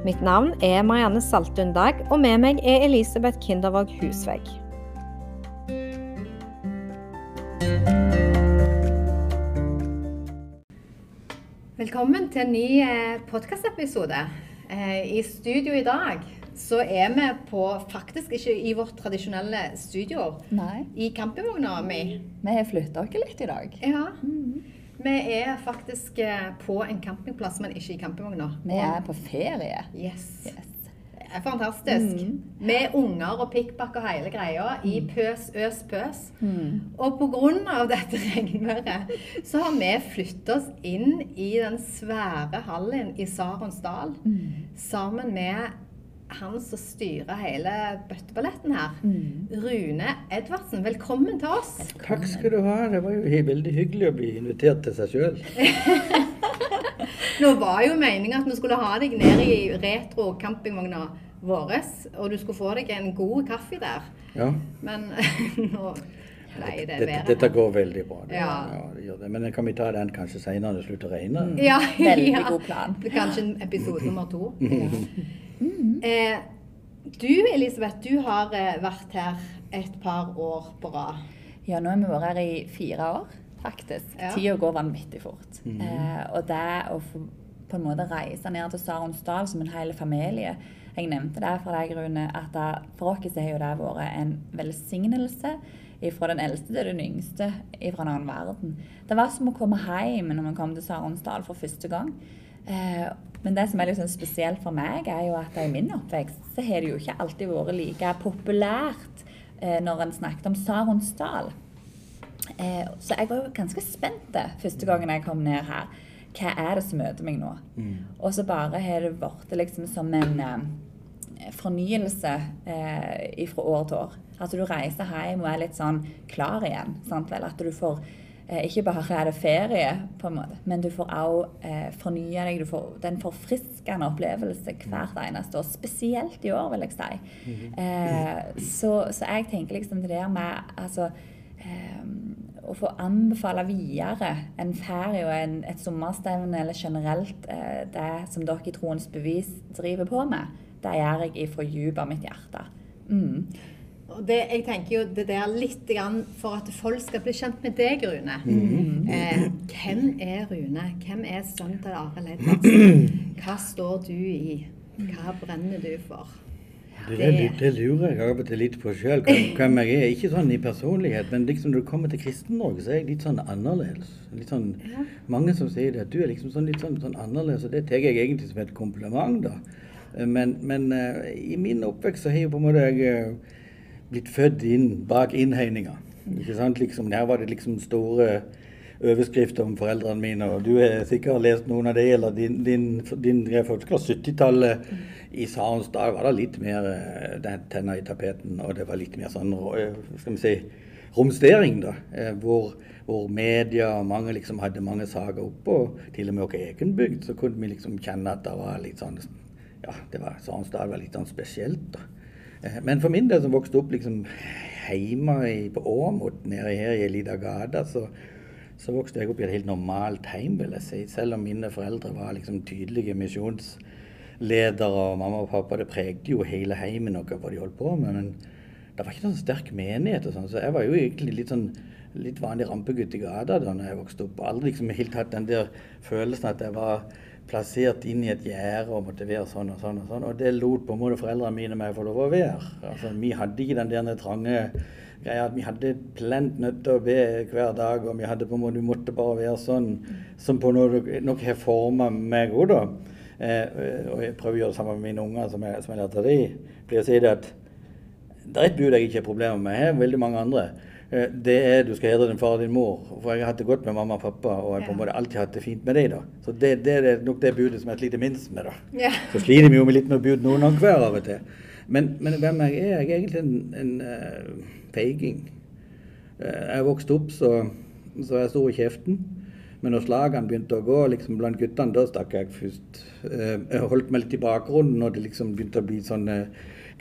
Mitt navn er Marianne Saltun Dag, og med meg er Elisabeth Kindervåg Husvegg. Velkommen til en ny podkastepisode. I studio i dag så er vi på faktisk ikke i vårt tradisjonelle studio. Nei. I campingvogna mi. Vi har flytta oss litt i dag. Ja. Vi er faktisk eh, på en campingplass, men ikke i campingvogna. Vi er på ferie. Yes. Yes. Det er fantastisk. Med unger og pikkpakk og hele greia i pøs, øs, pøs. Og pga. dette regnværet så har vi flytta oss inn i den svære hallen i Saronsdal sammen med han som styrer hele bøtteballetten her. Rune Edvardsen, velkommen til oss. Takk skal du ha. Det var jo veldig hyggelig å bli invitert til seg sjøl. Nå var jo meningen at vi skulle ha deg ned i retro campingvogna vår, og du skulle få deg en god kaffe der. Ja. Men nå ble det Dette, være. dette går veldig bra. Det, Ja. det gjør det. Men kan vi ta den kanskje seinere når det slutter å regne? Ja, Veldig ja. god plan. Kanskje episode nummer to. Eh, du Elisabeth, du har eh, vært her et par år på rad. Ja, nå har vi vært her i fire år, faktisk. Ja. Tida går vanvittig fort. eh, og det å få på en måte reise ned til Saronsdal som en hel familie Jeg nevnte det for deg, Rune, at det, for oss har jo det vært en velsignelse fra den eldste til den yngste fra en annen verden. Det var som å komme hjem når man kom til Saronsdal for første gang. Eh, men det som er liksom spesielt for meg, er jo at i min oppvekst så har det jo ikke alltid vært like populært eh, når en snakket om Saronsdal. Eh, så jeg var jo ganske spent første gangen jeg kom ned her. Hva er det som møter meg nå? Og så bare har det blitt liksom som en fornyelse fra år til år. At du reiser hjem og er litt sånn klar igjen. Sant vel? At du får Ikke bare er det ferie, på en måte, men du får òg eh, fornya deg. Du får den forfriskende opplevelse hvert eneste år. Spesielt i år, vil jeg si. Eh, så, så jeg tenker liksom det der med altså eh, å få anbefale videre en ferie og en, et sommerstevne, eller generelt eh, det som dere i Troens bevis driver på med, det gjør jeg fra dypet av mitt hjerte. Mm. Og det, jeg tenker jo det der litt grann for at folk skal bli kjent med deg, Rune. Eh, hvem er Rune? Hvem er sønnen til Are Leidvardsen? Hva står du i? Hva brenner du for? Det, det, det lurer jeg av og til litt på sjøl, hvem jeg er. Ikke sånn i personlighet, men liksom når du kommer til Kristen-Norge, så er jeg litt sånn annerledes. Litt sånn, Mange som sier det, at du er liksom sånn litt sånn, sånn annerledes, og det tar jeg egentlig som et kompliment, da. Men, men uh, i min oppvekst så har jeg på en måte jeg eh, blitt født inn bak innhegninga. Liksom, her var det liksom store overskrifter om foreldrene mine, og du har sikkert lest noen av det, eller din, din, din jeg får huske 70-tallet i Sarensdal var det litt mer tenner tenna i tapeten, og det var litt mer sånn eh, skal vi si, romstering, da. eh, Hvor, hvor media og mange liksom hadde mange saker oppe, og til og med vår egen bygd, så kunne vi liksom kjenne at det var litt sånn Ja, det var Sarensdal var litt sånn spesielt, da. Eh, Men for min del som vokste opp liksom hjemme på Åmot, nede her i ei lita gate, så, så vokste jeg opp i et helt normalt hjem, vil jeg si. Selv om mine foreldre var liksom tydelige misjonsledere, og mamma og pappa, det pregde jo hele heimen noe hva de holdt på med. Men det var ikke noen sterk menighet og sånn, så jeg var jo egentlig litt sånn litt vanlig rampegutt i gata da når jeg vokste opp. Aldri liksom helt hatt den der følelsen at jeg var plassert inn i et gjerde og måtte være sånn og sånn og sånn. Og det lot på en måte foreldrene mine meg få lov å være. Altså, vi hadde ikke den der trange greia at vi hadde plent nødt til å be hver dag, og vi hadde på en måte, vi måtte bare være sånn som på noe, nok har forma meg òg, da. Eh, og jeg prøver å gjøre det sammen med mine unger, som jeg, som jeg lærte av dem. Blir å si det at det er et bud jeg ikke har problemer med. Jeg har veldig mange andre. Eh, Det er du skal hedre din far og din mor. For jeg har hatt det godt med mamma og pappa, og jeg har på en måte alltid hatt det fint med dem. da. Så det, det er nok det budet som jeg sliter minst med. da. Ja. Så sliter vi jo med litt med å bjude noen hver av og til. Men, men, hvem jeg er? Jeg er egentlig en, en uh, feiging. Uh, jeg vokste opp så, så jeg stor i kjeften. Men når slagene begynte å gå liksom blant guttene, da stakk jeg først. Uh, jeg holdt meg litt i bakgrunnen når det liksom begynte å bli sånne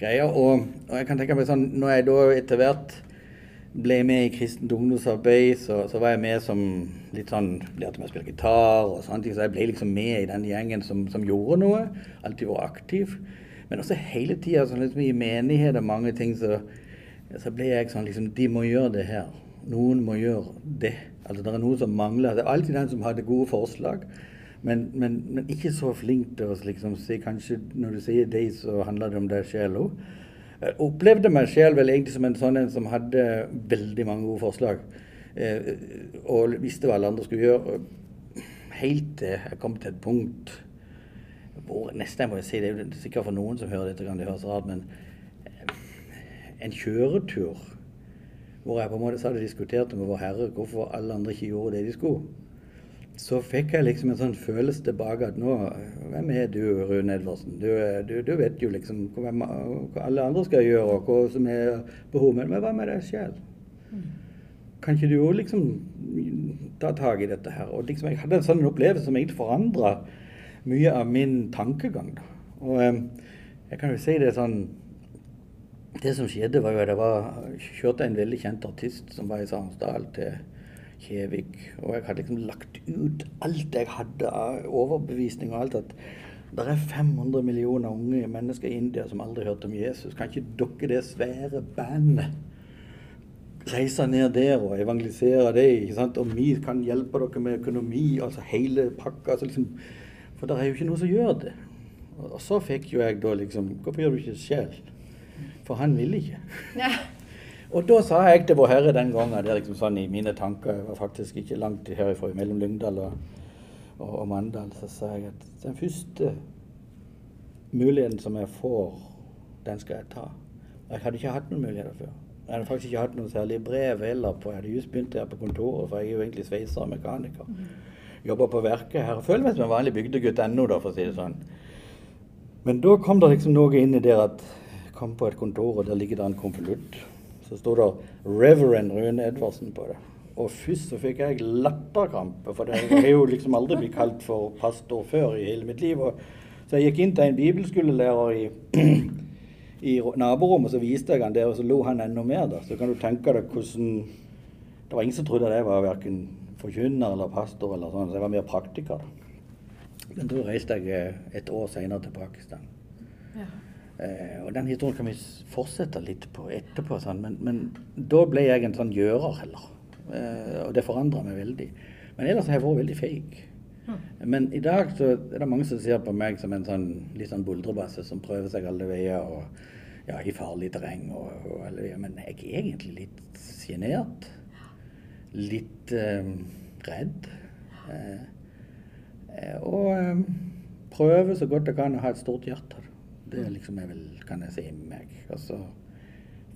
greier. Og, og jeg kan tenke meg sånn, når jeg da etter hvert ble med i kristent ungdomsarbeid, så, så, var jeg med som litt sånn Lærte meg å spille gitar og sånne ting. Så jeg ble liksom med i den gjengen som, som gjorde noe. Alltid var aktiv. Men også hele tida sånn liksom i menighet og mange ting, så, så, ble jeg sånn liksom De må gjøre det her. Noen må gjøre det. Altså det er noe som mangler. Det er alltid den som hadde gode forslag. Men, men, men ikke så flink til å liksom si Kanskje når du sier deg, så handler det om deg sjøl òg. Jeg opplevde meg sjøl vel egentlig som en sånn en som hadde veldig mange gode forslag. Eh, og visste hva alle andre skulle gjøre. Helt til jeg kom til et punkt hvor nesten jeg må si, Det er sikkert for noen som hører dette, kan det høres rart, men eh, en kjøretur hvor jeg på en måte hadde diskutert med Vår Herre hvorfor alle andre ikke gjorde det de skulle. Så fikk jeg liksom en sånn følelse tilbake at nå Hvem er du, Rune Edvardsen? Du, du, du, vet jo liksom hva, hva, alle andre skal gjøre, og hva som er behovet. Men hva med deg sjøl? Kan ikke du jo liksom ta tak i dette her? Og liksom, Jeg hadde en sånn opplevelse som egentlig forandra mye av min tankegang. Da. Og jeg kan jo si det sånn Det som skjedde, var jo at jeg var, kjørte en veldig kjent artist som var i Sarensdal, til Kjevik. Og jeg hadde liksom lagt ut alt jeg hadde av overbevisning og alt. at det er 500 millioner unge mennesker i India som aldri hørte om Jesus. Kan ikke dere det svære bandet reise ned der og evangelisere det? ikke sant? Og vi kan hjelpe dere med økonomi, altså hele pakka. Altså liksom, for det er jo ikke noe som gjør det. Og så fikk jo jeg da liksom Hvorfor gjør du ikke det selv? For han ville ikke. Ja. Og da sa jeg til Vår Herre den gangen, det er liksom sånn i mine tanker, jeg var faktisk ikke langt herifra, mellom Lyngdal og, og, og Mandal, så sa jeg at den første muligheten som jeg får, den skal jeg ta. Jeg hadde ikke hatt noen muligheter før. Jeg hadde faktisk ikke hatt noen særlig brev heller. på, Jeg hadde just begynt her på kontoret, for jeg er jo egentlig sveiser og mekaniker. Mm jobber på verket her. Jeg føler meg som en vanlig bygdegutt ennå, da, for å si det sånn. Men da kom det liksom noe inn i det at jeg kom på et kontor, og der ligger det en konvolutt. Så sto det 'Reverend Rune Edvardsen' på det. Og først så fikk jeg latterkrampe, for jeg har jo liksom aldri blitt kalt for pastor før i hele mitt liv. Og så jeg gikk inn til en bibelskolelærer i, i naborommet, så viste jeg han det, og så lo han enda mer. da. Så kan du tenke deg hvordan Det var ingen som trodde jeg var verken forkynner eller pastor eller sånn, så jeg var mer praktiker. Men da reiste jeg eh, et år senere til Pakistan. Ja. Eh, og den historien kan vi fortsette litt på etterpå, sånn. men, men, da ble jeg en sånn gjører heller. Eh, og det forandra meg veldig. Men ellers har jeg vært veldig feig. Mm. Men i dag så er det mange som ser på meg som en sånn litt sånn buldrebasse som prøver seg alle veier og ja, i farlig terreng. Og, og. Men jeg er egentlig litt sjenert litt eh, redd. Eh, eh, og eh, prøver så godt jeg kan å ha et stort hjerte. Det liksom er vel, kan jeg si, meg. Og så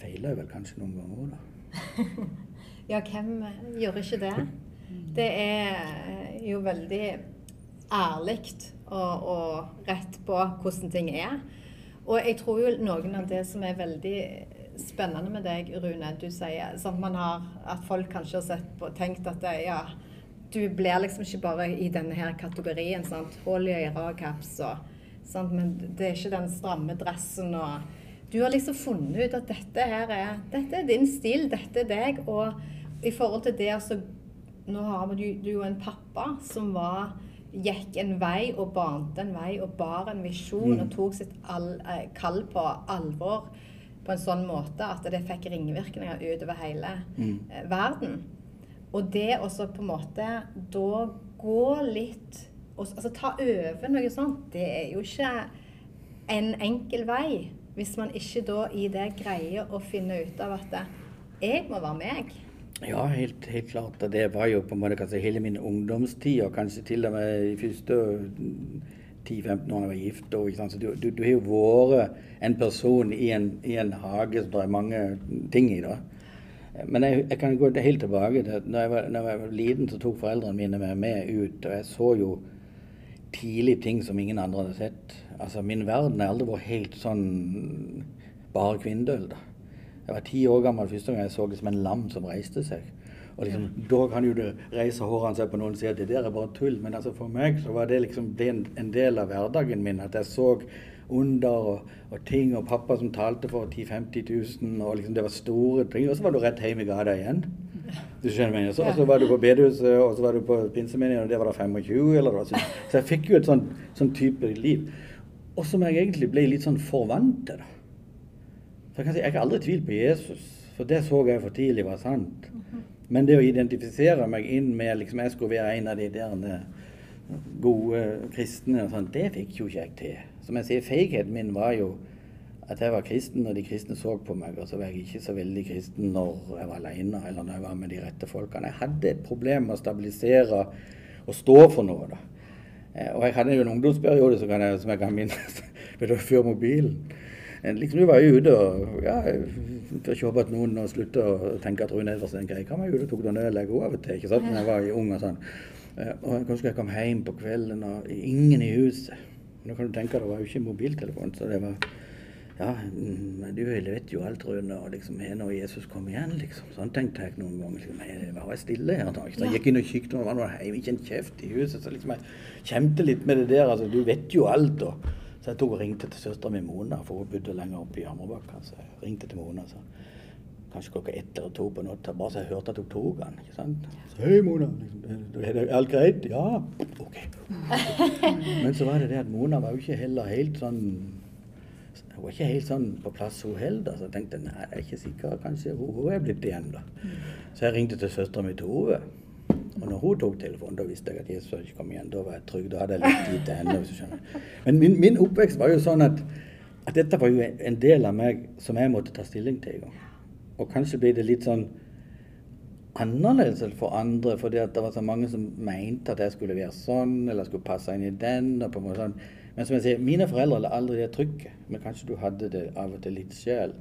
feiler jeg vel kanskje noen ganger òg, da. ja, hvem gjør ikke det? Det er jo veldig ærlig og, og rett på hvordan ting er. Og jeg tror jo noen av det som er veldig spennende med deg, Rune. Du sier sånn man har, at folk kanskje har sett på, tenkt at det, ja, du blir liksom ikke bare i denne her kategorien. sant, Hull i kaps og sant, Men det er ikke den stramme dressen og Du har liksom funnet ut at dette her er dette er din stil, dette er deg. Og i forhold til det altså Nå har du, du jo en pappa som var gikk en vei og bante en vei og bar en visjon mm. og tok sitt all, eh, kall på alvor på en sånn måte at det fikk ringvirkninger utover hele mm. eh, verden. Og det også på en måte da gå litt og, Altså ta over noe sånt, det er jo ikke en enkel vei. Hvis man ikke da i det greier å finne ut av at jeg må være meg. Ja, helt, helt klart. Det var jo på en måte kanskje hele min ungdomstid, og kanskje til og med de første 10-15 år da jeg var gift. Og, så du, du, du, har jo vært en person i en, i en, hage som det er mange ting i. da. Men jeg, jeg kan gå helt tilbake til når jeg, var, når jeg var liten, så tok foreldrene mine meg med ut. Og jeg så jo tidlig ting som ingen andre hadde sett. Altså, Min verden har aldri vært helt sånn bare kvinnedøl. da. Jeg var ti år gammel første gang jeg så det som en lam som reiste seg. Og liksom, Da kan jo det reise hårene seg på noen og si at det der er bare tull. Men altså for meg så var det liksom det en, en del av hverdagen min. At jeg så under og, og, ting, og pappa som talte for 10 000-50 000, og liksom det var store ting. Og så var du rett hjem i gata igjen. Du skjønner meg, så, så var du på bedehuset, og så var du på pinsemenigheten, og det var da 25. eller. Så, så jeg fikk jo et sånn, sånn type liv. Og som jeg egentlig ble litt sånn forvant til. For jeg kan si, jeg har aldri tvilt på Jesus, for det så jeg for tidlig var sant. Men det å identifisere meg inn med liksom jeg skulle være en av de der gode kristne, og sånt, det fikk jo ikke jeg til. Som jeg sier, feigheten min var jo at jeg var kristen når de kristne så på meg, og så var jeg ikke så veldig kristen når jeg var alene eller når jeg var med de rette folkene. Jeg hadde et problem med å stabilisere og stå for noe. da. Eh, og jeg hadde jo en ungdomsperiode som, jeg, som jeg kan minnes før mobilen. Liksom Du var jo ute og ja, For ikke håpe at noen slutter å tenke at Rune Edvardsen er en grei kar. ute og tok øl jeg av og til ikke sant? når jeg var ung og sånn. Eh, og jeg husker jeg kom hjem på kvelden og ingen i huset. Nå kan du tenke Det var jo ikke mobiltelefon, så det var ja, men du vet jo alt, Rune. Og liksom, når Jesus kom igjen, liksom. Sånn tenkte jeg noen ganger. Liksom, jeg var stille her. Så jeg gikk inn og kikket, og det var ikke en kjeft i huset. Så liksom jeg kjente litt med det der. altså, Du vet jo alt. og så jeg tok og ringte til søstera mi Mona, for hun bodde lenger oppe i Hammerbakka. Så jeg ringte til Mona. så Kanskje klokka ett eller to på natta, bare så jeg hørte at hun tok den. ikke sant? Så, Hei, Mona. Liksom, er det alt greit? Ja. OK. Men så var det det at Mona var jo ikke heller helt sånn hun var ikke helt sånn på plass, hun heller. Så jeg tenkte nei, jeg er ikke sikker. Kanskje hun, hun er blitt igjen, da. Så jeg ringte til søstera mi til Ove. Og når hun tok telefonen, da visste jeg at Jesus ikke kom igjen. Da var jeg trygg. Da hadde jeg litt tid til henne. hvis du skjønner. Men min, min, oppvekst var jo sånn at, at dette var jo en del av meg som jeg måtte ta stilling til i gang. Og kanskje ble det litt sånn annerledes for andre, fordi at det var så mange som mente at jeg skulle være sånn, eller skulle passe inn i den. og på en måte sånn. Men som jeg sier, mine foreldre hadde aldri det trykket. Men kanskje du hadde det av og til litt sjøl.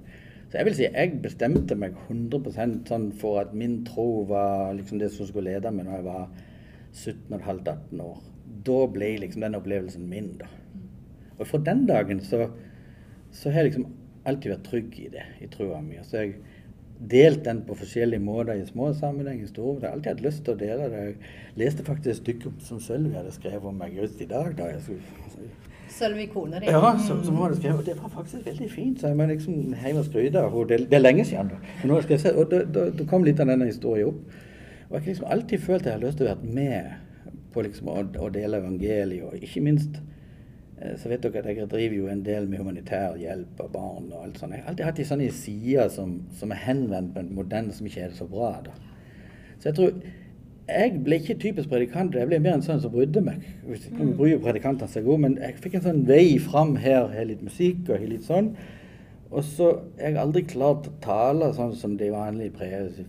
Så jeg vil si jeg bestemte meg 100% sånn for at min tro var liksom det som skulle lede meg når jeg var 17,5-18 år. Da ble liksom den opplevelsen min, da. Og fra den dagen så, så har jeg liksom alltid vært trygg i det, i troa mi. Så jeg delt den på forskjellige måter i små sammenhenger, store. Jeg har alltid hatt lyst til å dele det. Jeg leste faktisk et stykke som Sølvi hadde skrevet om meg just i dag. da jeg skulle Sølvi kona di. Ja, som, som hadde skrevet. Og det var faktisk veldig fint. Så jeg må liksom hjem og skryte av henne. Det, er lenge siden. da. Men nå skal jeg se, og da, kom litt av denne historien opp. Og jeg har liksom alltid følt at jeg har lyst til å være med på liksom å, å dele evangeliet. Og ikke minst så vet dere at jeg driver jo en del med humanitær hjelp av barn og alt sånt. Jeg har alltid hatt de sånne sider som, som er henvendt mot den som ikke er så bra. da. Så jeg tror jeg ble ikke typisk predikant, jeg ble mer en sånn som brydde meg. Nå mm. bryr predikantene seg om, men jeg fikk en sånn vei fram her, med litt musikk og litt sånn. Og så Jeg jeg aldri klart å tale sånn som de vanlige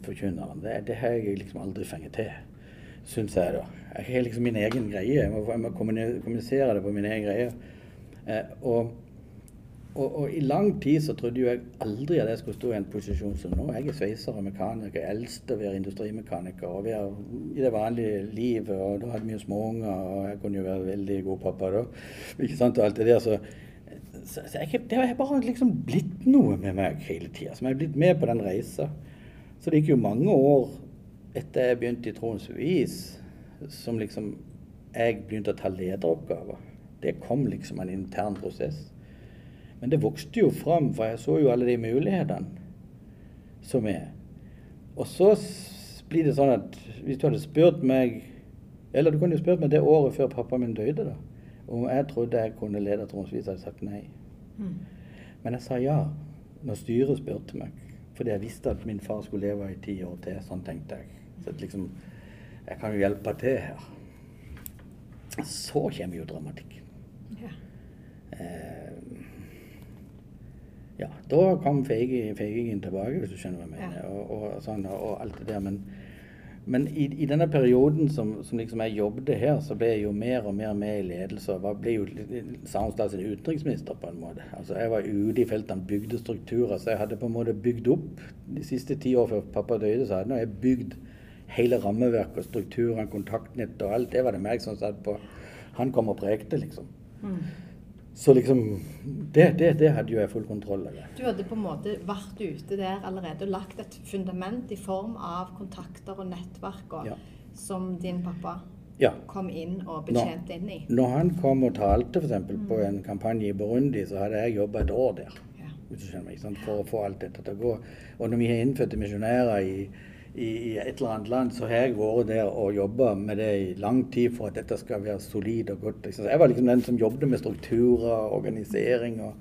forkynnerne. Det, det har jeg liksom aldri fengt til, syns jeg, da. Jeg har liksom min egen greie. Jeg må, jeg må kommunisere det på min egen greie. Eh, og og, og, i lang tid så trodde jo jeg aldri at jeg skulle stå i en posisjon som nå. Jeg er sveiser og mekaniker. Jeg eldste å være industrimekaniker og være i det vanlige livet. Og da hadde vi jo småunger, og jeg kunne jo være veldig god pappa da. Ikke sant, og alt det der. Så, så, så jeg, det har bare liksom blitt noe med meg hele tida. Jeg har blitt med på den reisa. Så det gikk jo mange år etter jeg begynte i Troens Bevis, som liksom jeg begynte å ta lederoppgaver. Det kom liksom en intern prosess. Men det vokste jo fram, for jeg så jo alle de mulighetene som er. Og så blir det sånn at hvis du hadde spurt meg Eller du kunne jo spurt meg det året før pappa min døde, da. Om jeg trodde jeg kunne lede Tromsvis, hadde jeg sagt nei. Mm. Men jeg sa ja når styret spurte meg. Fordi jeg visste at min far skulle leve i ti år til. Sånn tenkte jeg. Så liksom Jeg kan jo hjelpe til her. Så kommer jo dramatikken. Ja. Eh, ja, da kom feigingen tilbake, hvis du skjønner hva jeg mener. Ja. Og, og, sånn, og, alt det der. Men, men i, i, denne perioden som, som liksom jeg jobbet her, så ble jeg jo mer og mer med i ledelse. og ble jo Sarensdal sin utenriksminister på en måte. Altså Jeg var ute i feltene, bygde strukturer. Så jeg hadde på en måte bygd opp de siste ti år før pappa døde, så hadde jeg bygd hele rammeverket og strukturene, kontaktnett og alt. Det var det meg som satt på. Han kom og prekte, liksom. Mm. Så liksom det, det, det, hadde jo jeg full kontroll over. Du hadde på en måte vært ute der allerede og lagt et fundament i form av kontakter og nettverk og, Ja. som din pappa Ja. kom inn og betjente inn i. Når han kom og talte f.eks. på en kampanje i Burundi, så hadde jeg jobba et år der. Ja. meg? For å få alt dette til å gå. Og når vi har innfødte misjonærer i, i, et eller annet land, så har jeg vært der og jobba med det i lang tid for at dette skal være solid og godt. Jeg var liksom den som jobbet med strukturer, organisering og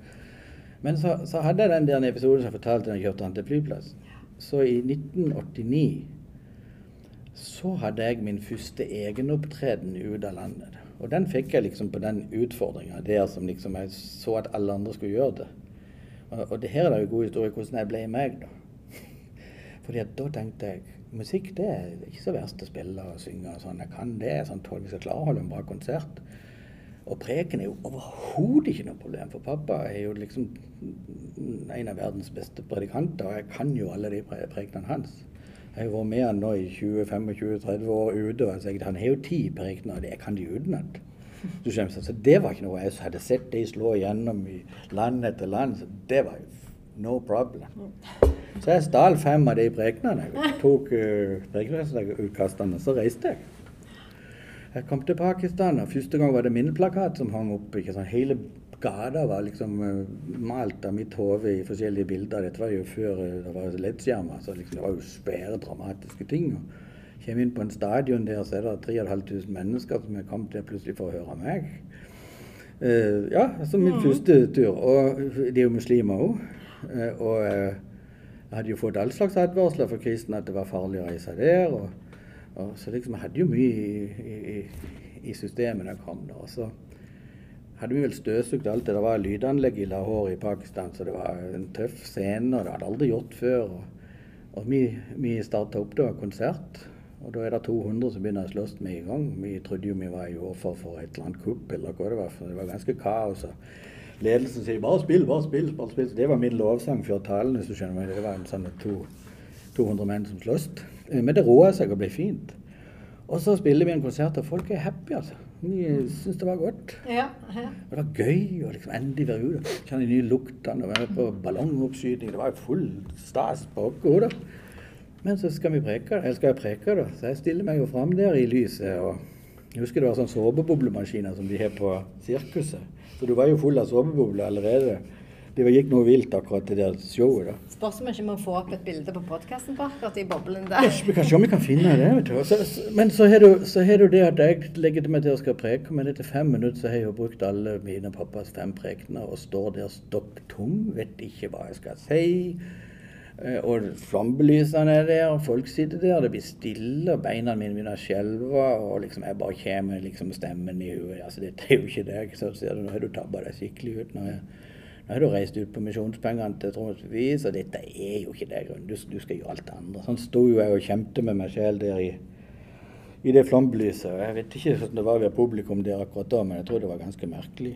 Men så, så hadde jeg den der episoden som jeg fortalte da jeg kjørte han til flyplassen. Så i 1989 så hadde jeg min første egenopptreden ut av landet. Og den fikk jeg liksom på den utfordringa der som liksom jeg så at alle andre skulle gjøre det. Og, og det her er jo god historie hvordan jeg ble meg, da. Fordi da tenkte jeg musikk det er ikke så verst å spille og synge og sånn. Jeg kan det. sånn tål, Hvis jeg klarer å holde en bra konsert. Og preken er jo overhodet ikke noe problem, for pappa er jo liksom en av verdens beste predikanter, og jeg kan jo alle de pre- prekenene hans. Jeg har vært med han nå i 20-25-30 år ute, og jeg, han har jo ti prekener, og det- jeg kan de utenat. Så det var ikke noe jeg hadde sett de slå igjennom i land etter land, så det var jo no problem. Så jeg stal fem av de prekenene. Jeg tok uh, prekenutkastene, så reiste jeg. Jeg kom til Pakistan, og første gang var det minneplakat som hang oppe. ikke sånn, Hele gata var liksom uh, malt av mitt hode i forskjellige bilder. Dette var jo før uh, det var leddskjermer, så liksom, det var jo svære, dramatiske ting. Og kommer inn på en stadion der, så er det 3500 mennesker som er kommet der plutselig for å høre meg. Uh, ja, altså min første tur. Og de er jo muslimer òg. Og eh, jeg hadde jo fått all slags advarsler fra kristne at det var farlig å reise der. og og så liksom, jeg hadde jo mye i, i, i systemet da jeg kom der. Og så hadde vi vel støvsugd alt det. Det var lydanlegg i Lahore i Pakistan, så det var en tøff scene, og det hadde aldri gjort før. Og, og vi, vi starta opp da konsert, og da er det 200 som begynner å slåss med en gang. Vi trodde jo vi var i offer for et eller annet kupp, eller hva det var, for det var ganske kaos. og Ledelsen sier 'bare spill, bare spill'. bare spill. Det var min lovsang før talen, hvis du skjønner meg. Det var en sånn to, 200 menn som sloss. Eh, Men det roa seg og ble fint. Og så spiller vi en konsert, og folk er happy, altså. De syns det var godt. Ja, ja. Og det var gøy å liksom endelig være ute. Kjenne de nye luktene og være på ballongoppskyting. Det var jo full stas på da. Men så skal vi preke, eller skal jeg preke, da. Så jeg stiller meg jo fram der i lyset. og Jeg husker det var sånne såpeboblemaskiner som de har på sirkuset. Så du var jo full av sovebobler allerede. Det gikk noe vilt akkurat det der showet. da. Spørs om vi ikke må få opp et bilde på podkasten på akkurat de boblene der. Ja, Vi kan se om vi kan finne det. vet du. Så, men så har du, så har du det at jeg legger meg til å skal preke, men etter fem minutter så har jeg jo brukt alle mine pappas fem prekener og står der stokk tom, vet ikke hva jeg skal si. Eh, Og flammelysene er der, og folk sitter der, det blir stille, og beina mine begynner å skjelve, og liksom jeg bare kommer liksom stemmen i huet. Altså, dette er jo ikke deg, så ser du, nå har du tabba deg skikkelig ut. Nå har, du reist ut på misjonspengene til Troms Bevis, og dette er jo ikke deg, du, du skal gjøre alt det andre. Sånn sto jo jeg og kjempet med meg sjel der i, i det flammelyset. og Jeg vet ikke hvordan det var ved publikum der akkurat da, men jeg tror det var ganske merkelig.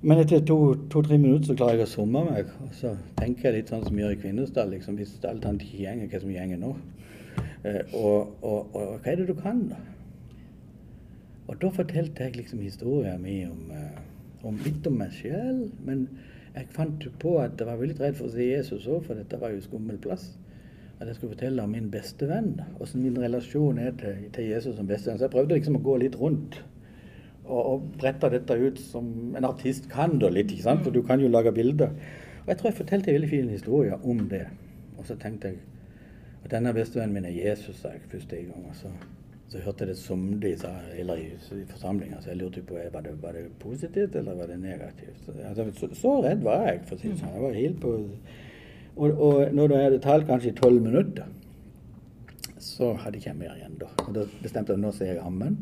Men etter to-tre to, minutter så klarer jeg å summe meg, og så tenker jeg litt sånn som vi gjør i Kvinesdal. Liksom, hvis alt annet ikke gjenger, hva som gjenger nå? Eh, og, og, og hva er det du kan, da? Og da fortalte jeg liksom historien min om, eh, om litt om meg sjøl. Men jeg fant på at jeg var veldig redd for å si Jesus òg, for dette var jo skummel plass. At jeg skulle fortelle om min beste venn, åssen min relasjon er til, til Jesus som bestevenn. Så jeg prøvde liksom å gå litt rundt og, og brette dette ut som en artist kan da litt, ikke sant? for du kan jo lage bilder. Og jeg tror jeg fortalte en veldig fin historie om det. Og så tenkte jeg at denne bestevennen min er Jesus, sa jeg første gang. Og så, så hørte jeg det sumde i, sa- eller i, i forsamlinga, så jeg lurte på var det, var det positivt eller var det negativt. Så, altså, så, så redd var jeg, for å si det sånn. Jeg var helt på Og, og når jeg hadde talt kanskje i tolv minutter, så hadde jeg ikke mer igjen da. Og da bestemte jeg nå sier jeg ammen.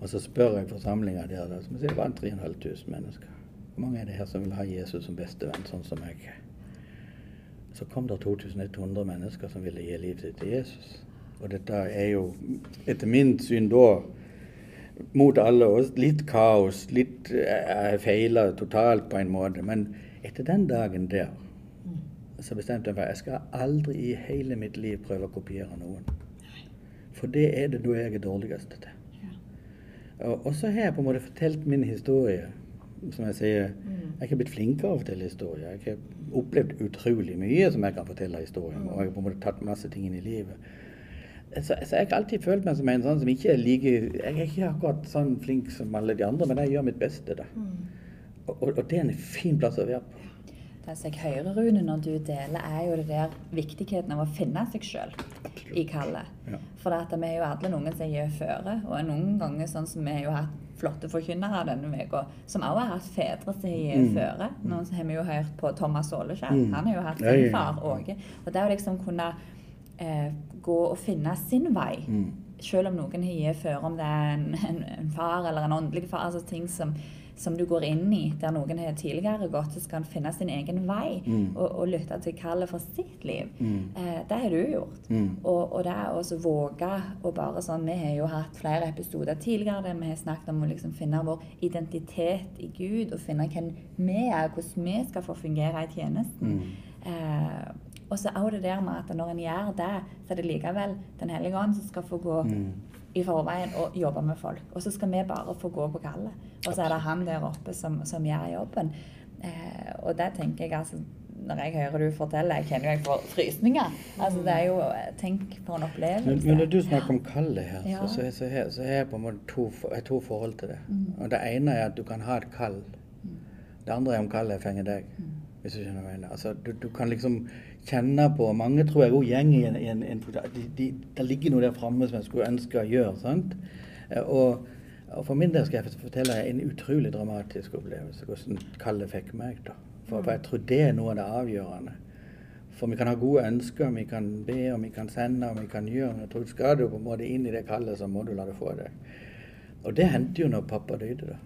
Og så spør jeg forsamlinga der, da, som sier, det var 3500 mennesker. Hvor mange er det her som vil ha Jesus som bestevenn, sånn som meg? Så kom det 2100 mennesker som ville gi livet sitt til Jesus. Og dette er jo etter min syn da mot alle oss litt kaos, litt eh, feila totalt på en måte. Men etter den dagen der så bestemte jeg meg for jeg skal aldri i hele mitt liv prøve å kopiere noen. For det er det da jeg er dårligst til. Og, og så har jeg på en måte fortalt min historie som jeg sier, jeg har blitt flinkere å fortelle historier. Jeg har opplevd utrolig mye som jeg kan fortelle historier om. Og jeg har på en måte tatt masse ting inn i livet. Så, så jeg har alltid følt meg som en sånn som ikke er like Jeg er ikke akkurat sånn flink som alle de andre, men jeg gjør mitt beste, da. Og, og, og det er en fin plass å være på. Som jeg hører, Rune, når du deler, er jo det der viktigheten av å finne seg sjøl i kallet. Ja. For vi er jo alle noen som gir føre, og noen ganger sånn som vi har hatt flotte forkynnere denne uka, som også har hatt fedre som gir Mm. føre. Nå har vi jo hørt på Thomas Åleskjær. Mm. Han har jo hatt sin far Åge. Og det å liksom kunne eh, gå og finne sin vei, Mm. selv om noen har gitt føre om det er en, en, en far eller en åndelig far, altså ting som, som du går inn i, der noen har tidligere gått, så skal en finne sin egen vei Mm. og, og lytte til kallet for sitt liv. Mm. Eh, det har du gjort. Mm. Og, og det også våge å bare sånn Vi har jo hatt flere episoder tidligere der vi har snakket om å liksom finne vår identitet i Gud, og finne hvem vi er, hvordan vi skal få fungere i tjenesten. Mm. Eh, og så er det der med at når en gjør det, så er det likevel Den hellige ånd som skal få gå Mm. I forveien og jobbe med folk. Og så skal vi bare få gå på kallet. Og så er det han der oppe som, som gjør jobben. Eh, og det tenker jeg altså Når jeg hører du fortelle, jeg kjenner jo jeg får frysninger. Altså det er jo Tenk for en opplevelse. Men, men når du snakker om kallet her, Ja. så, så, så, har- så jeg på en måte to, to forhold til det. Og Det ene er at du kan ha et kall. Det andre er om kallet fenger deg. Hvis du skjønner hva jeg mener. Altså, du, du kan liksom kjenne på Mange tror jeg òg går i en, en, en de, de, Det ligger noe der framme som jeg skulle ønske å gjøre. sant? Eh, Og, og for min del skal jeg fortelle en utrolig dramatisk opplevelse. Hvordan Kalle fikk meg. da. For, for jeg tror det er noe av det avgjørende. For vi kan ha gode ønsker, vi kan be og vi kan sende og vi kan gjøre. Men jeg tror skal du på en måte inn i det kallet, så må du la det få deg. Og det hendte jo når pappa døde. da.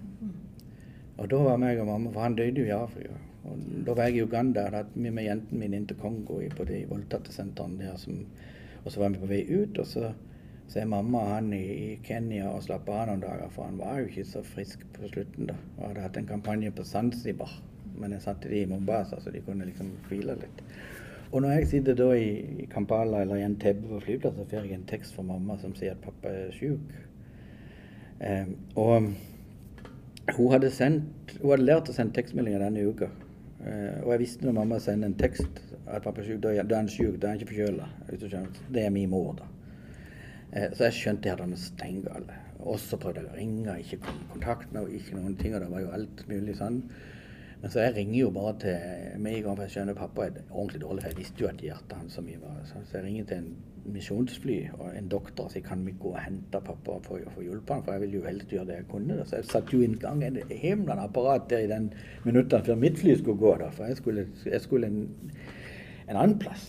Og da var meg og mamma, for han døde jo i Afrika. Og da var jeg i Uganda, da hadde vi med jentene mine inn til Kongo på de voldtatte sentrene der. Som, og så var vi på vei ut, og så, så er mamma og han i, i Kenya og slapper av noen dager, for han var jo ikke så frisk på slutten da. Og hadde hatt en kampanje på Zanzibar, men jeg satte de i Mombasa, så de kunne liksom hvile litt. Og når jeg sitter da i, Kampala eller i Entebbe på flyplassen, så får jeg en tekst fra mamma som sier at pappa er syk. Um, og hun hadde, sendt, hun hadde lært å sende tekstmeldinger denne uka. Eh, og jeg visste når mamma sender en tekst at pappa er syk, da er han syk, da er han ikke forkjøla. Det er min mor, da. Eh, så jeg skjønte at han steingale. Og så prøvde jeg å ringe, ikke kom i kontakt med henne, ikke noen ting. Og det var jo alt mulig sånn. Men så jeg ringer jo bare til med en jeg skjønner pappa er ordentlig dårlig. For jeg visste jo at hjertet hans så mye var så, jeg ringer til en misjonsfly og en doktor og sier kan vi gå og hente pappa for å få hjulpet han, for jeg ville jo helst gjøre det jeg kunne. Så jeg satte jo i gang et himlende apparat der i den minuttene før mitt fly skulle gå, da, for jeg skulle, jeg skulle en, en annen plass.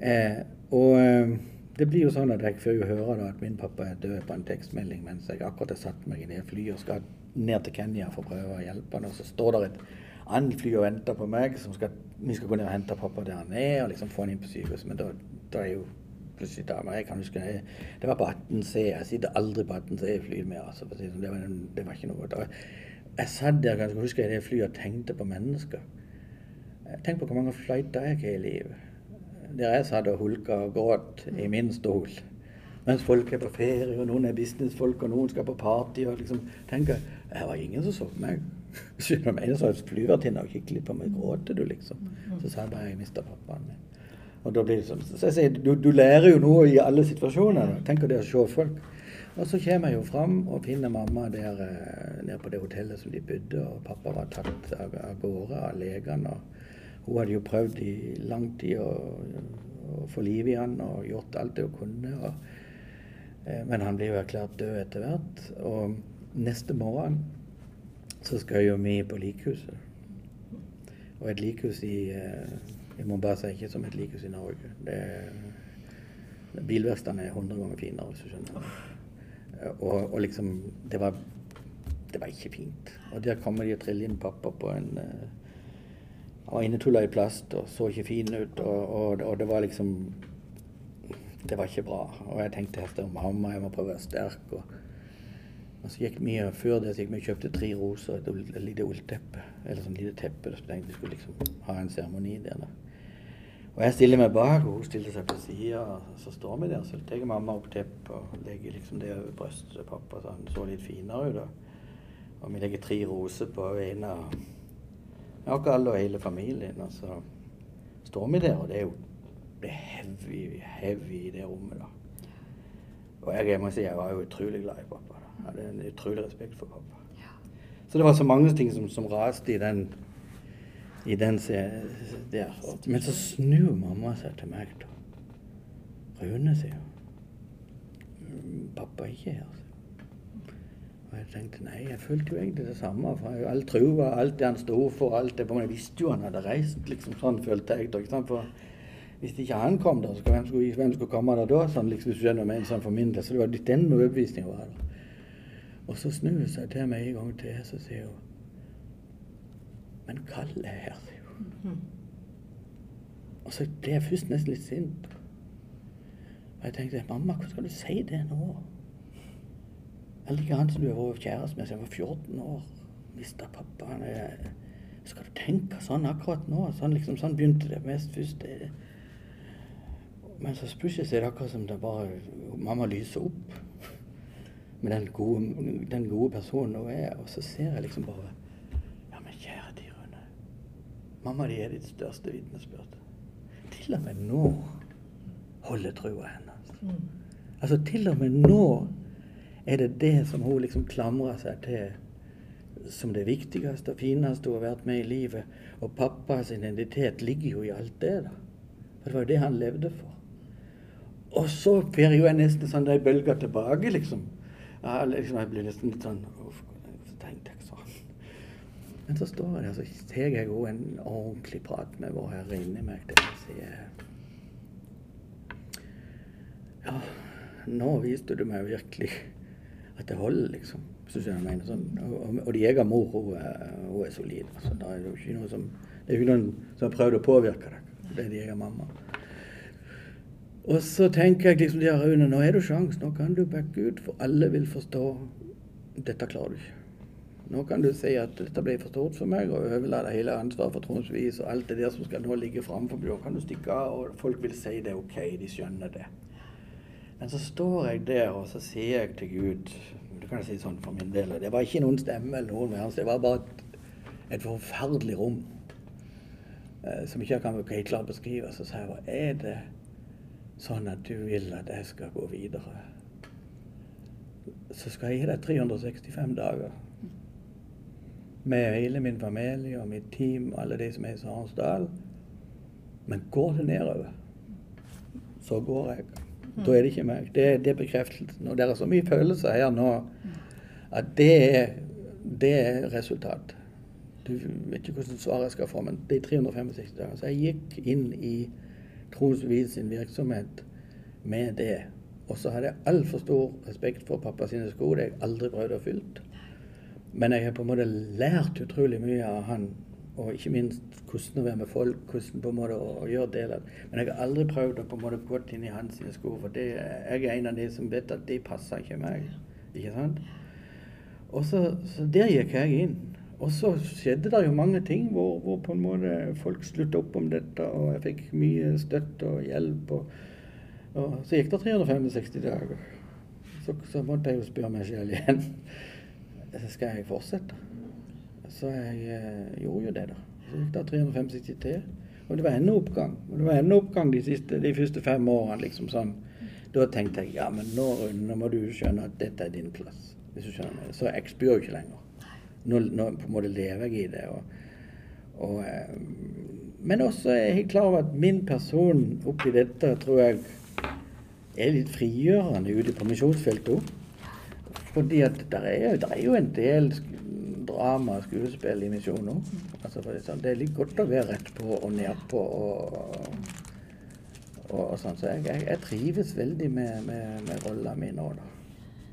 Eh, og eh, det blir jo sånn at jeg får jo høre da, at min pappa er død på en tekstmelding mens jeg akkurat har satt meg i det flyet og skal ned til Kenya for å prøve å hjelpe han. Og så står der et annet fly og venter på meg. som skal, Vi skal gå ned og hente pappa der han er, og liksom få han inn på sykehuset. Men da, da er jo plutselig dama Jeg kan huske jeg, det var på 18C. Jeg sitter aldri på 18C i flyet mer. Altså, det, sånn. det, var, det var ikke noe godt. Jeg satt der jeg husker i det flyet og tenkte på mennesker. Tenk på hvor mange flighter jeg har i livet. Der jeg satt og hulka og gråt i min stol. Mens folk er på ferie, og noen er businessfolk, og noen skal på party. og liksom, tenker, Det var ingen som så på meg. Du hva jeg mener? Så flyvertinna og kikket litt på meg. Gråter du, liksom? Så sa jeg bare jeg mista pappaen min. Og da blir det sånn, så jeg sier, du, du lærer jo noe i alle situasjoner. Tenk å se folk. Og så kommer jeg jo fram og finner mamma der eh, nede på det hotellet som de bodde, og pappa var tatt av, av gårde av legene. Hun hadde jo prøvd i lang tid å, å få liv i han og gjort alt det hun kunne. Og, eh, men han ble jo erklært død etter hvert. Og neste morgen så skal jo vi på likhuset. Og et likhus i, eh, i Mombasa er ikke som et likhus i Norge. Det er, bilverkstedene er 100 ganger finere, hvis du skjønner. Og, og liksom det var, det var ikke fint. Og der kommer de og triller inn pappa på en var innetulla i plast og så ikke fin ut. Og, og, og det var liksom Det var ikke bra. Og jeg tenkte står mamma, jeg må prøve å være sterk. Og, og så gikk mye før det så gikk vi og kjøpte tre roser og et, lite ullteppe. Eller sånn lite teppe. Så tenkte vi skulle liksom ha en seremoni der. da. Og jeg stiller meg bak, og hun stiller seg på sida. Så står vi der, så tar mamma opp teppet og legger liksom det over brystet til pappa, så han så litt finere ut. Og vi legger tre roser på en av oss alle og hele familien. Og så står vi der, og det er jo det er heavy, heavy i det rommet. da. Og jeg, jeg må si jeg var jo utrolig glad i pappa. da. Jeg hadde en utrolig respekt for pappa. Så det var så mange ting som, som raste i den, i den se- der. Men så snur mamma seg til meg da. Rune, sier hun. «Mm, Pappa ikke her. Og jeg tenkte nei, jeg følte jo egentlig det samme. For all trua, alt det han sto for, alt det. Jeg visste jo han hadde reist, liksom sånn følte jeg. det. For hvis ikke han kom der, så hvem skulle, hvem skulle komme der da? Sånn, liksom, hvis du skjønner meg, sånn for min del. Så det var litt den overbevisninga var der. Og så snur hun seg til meg en gang til, så sier hun Men Kalle er her, sier hun. Og så ble jeg først nesten litt sint. Og jeg tenkte mamma, hvordan skal du si det nå? Jeg liker han som du har vært kjæreste med siden jeg var 14 år. Mista pappa. Han er, skal du tenke sånn akkurat nå? Sånn, liksom, sånn begynte det mest først. Men så plutselig er det akkurat som det bare Mamma lyser opp med den gode, den gode personen hun er. Og så ser jeg liksom bare Ja, men kjære de, Rune. Mamma di er ditt største vitnesbyrd. Til og med nå holder trua hennes. Altså til og med nå er det det som hun liksom klamrer seg til som det viktigste og fineste hun har vært med i livet. Og pappas identitet ligger jo i alt det, da. For det var jo det han levde for. Og så får jo jeg nesten sånn de bølger tilbake, liksom. Ja, liksom jeg blir nesten litt sånn Uff, tenkte jeg sånn. Men så står jeg der, så tar jeg jo en ordentlig prat med vår Herre inni meg. Der og sier Ja, nå viste du meg virkelig at det holder, liksom. synes jeg jeg mener. Sånn. Og, og de egen mor, hun, er- hun er solid. Altså, det er jo ikke noe som Det er jo noen som har prøvd å påvirke deg. Det er de egen mamma. Og så tenker jeg liksom ja, Rune, nå er det sjans, nå kan du backe ut, for alle vil forstå dette klarer du ikke. Nå kan du si at dette ble for stort for meg, og overlate hele ansvaret for tronsvis og alt det der som skal nå ligge framfor. Da kan du stikke av, og folk vil si det er OK, de skjønner det. Men så står jeg der, og så sier jeg til Gud Det kan si sånn for min del. Det var ikke noen stemme eller noen verdens, det var bare et, et forferdelig rom. eh, som ikke jeg kan helt klart beskrive. Så sa jeg hva Er det sånn at du vil at jeg skal gå videre? Så skal jeg gi deg 365 dager. Med hele min familie og mitt team og alle de som er i Sarensdal. Men går det nedover, så går jeg. Da er det ikke meg. Det, det er bekreftelsen. Og det er så mye følelser her nå at det er, det er resultat. Du vet ikke hvordan svaret jeg skal få, men det er 365 dager. Så jeg gikk inn i Trosvis sin virksomhet med det. Og så hadde jeg altfor stor respekt for pappa sine sko. Det har jeg aldri prøvd å fylle. Men jeg har på en måte lært utrolig mye av han. Og ikke minst hvordan å være med folk, hvordan på en måte å, gjøre det. Men jeg har aldri prøvd å på en måte gå inn i hans sko. For det, jeg er en av de som vet at det passer ikke meg. Ikke sant? Og så, så der gikk jeg inn. Og så skjedde det jo mange ting hvor, hvor på en måte folk sluttet opp om dette, og jeg fikk mye støtte og hjelp. Og, og så gikk det 365 dager. Så, så måtte jeg jo spørre meg selv igjen. Skal jeg fortsette? Så jeg eh, gjorde jo det, da. Så gikk det 365 til. Og det var enda oppgang. Og det var enda oppgang de, siste, de første fem årene. liksom sånn. Da tenkte jeg ja, men nå, nå må du skjønne at dette er din plass. hvis du skjønner meg. Så jeg spyr jo ikke lenger. Nå, nå på en måte lever jeg i det. Og, og, eh, men også er jeg helt klar over at min person oppi dette tror jeg er litt frigjørende ute på misjonsfeltet òg. Fordi at der er, der er jo en del drama og skuespill i misjonen. Altså, det er sånn, det er litt godt å være rett på og nedpå og, og, og sånn. Så jeg, jeg, jeg trives veldig med, med, med rolla mi nå, da.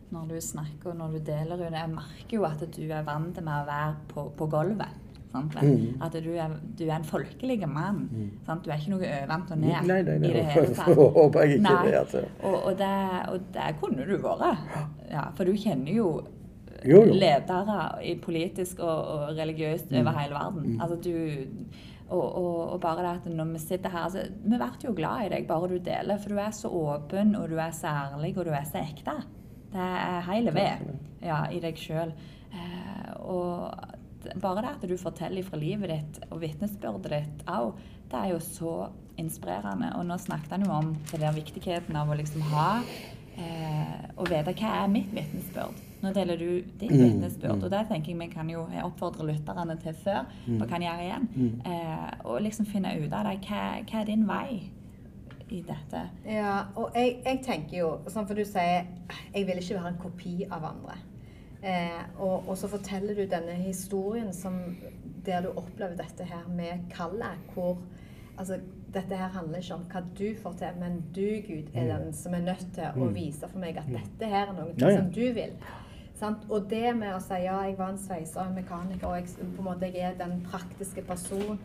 Når du snakker og når du deler, Rune, jeg merker jo at du er vant med å være på, på gulvet. Sant? Mm. At du er, du er en folkelig mann. Mm. Du er ikke noe øvant og ned Nei, nei, nei, i det hele tatt. håper jeg ikke det, altså. Og, og, det, og det kunne du vært. Ja, for du kjenner jo, Jo, jo. ledere i politisk og, og religiøst over hele verden. Mm. Altså du og, og, og bare det at når vi sitter her altså, Vi blir jo glad i deg bare du deler, for du er så åpen, og du er så ærlig, og du er så ekte. Det er hele ved ja, i deg sjøl. Eh, og bare det at du forteller fra livet ditt og vitnesbyrdet ditt òg, det er jo så inspirerende. Og nå snakket han jo om det der viktigheten av å liksom ha eh, Å vite hva er mitt vitnesbyrd. Nå deler du ditt mm. vitnesbyrd, mm. og det tenker jeg vi kan jo oppfordre lytterne til før, mm. hva kan gjøre igjen. Mm. Eh, og liksom finne ut av det. Hva, hva, er din vei i dette? Ja, og jeg, jeg tenker jo, sånn for du sier, jeg vil ikke være en kopi av andre. Eh, og, og, så forteller du denne historien som, der du opplever dette her med kallet, hvor altså, dette her handler ikke om hva du får til, men du, Gud, er mm. den som er nødt til å mm. vise for meg at dette her er noe ja, ja. som du vil. Sant? Og det med å si ja, jeg var en sveiser og en mekaniker, og jeg, på en måte, jeg er den praktiske personen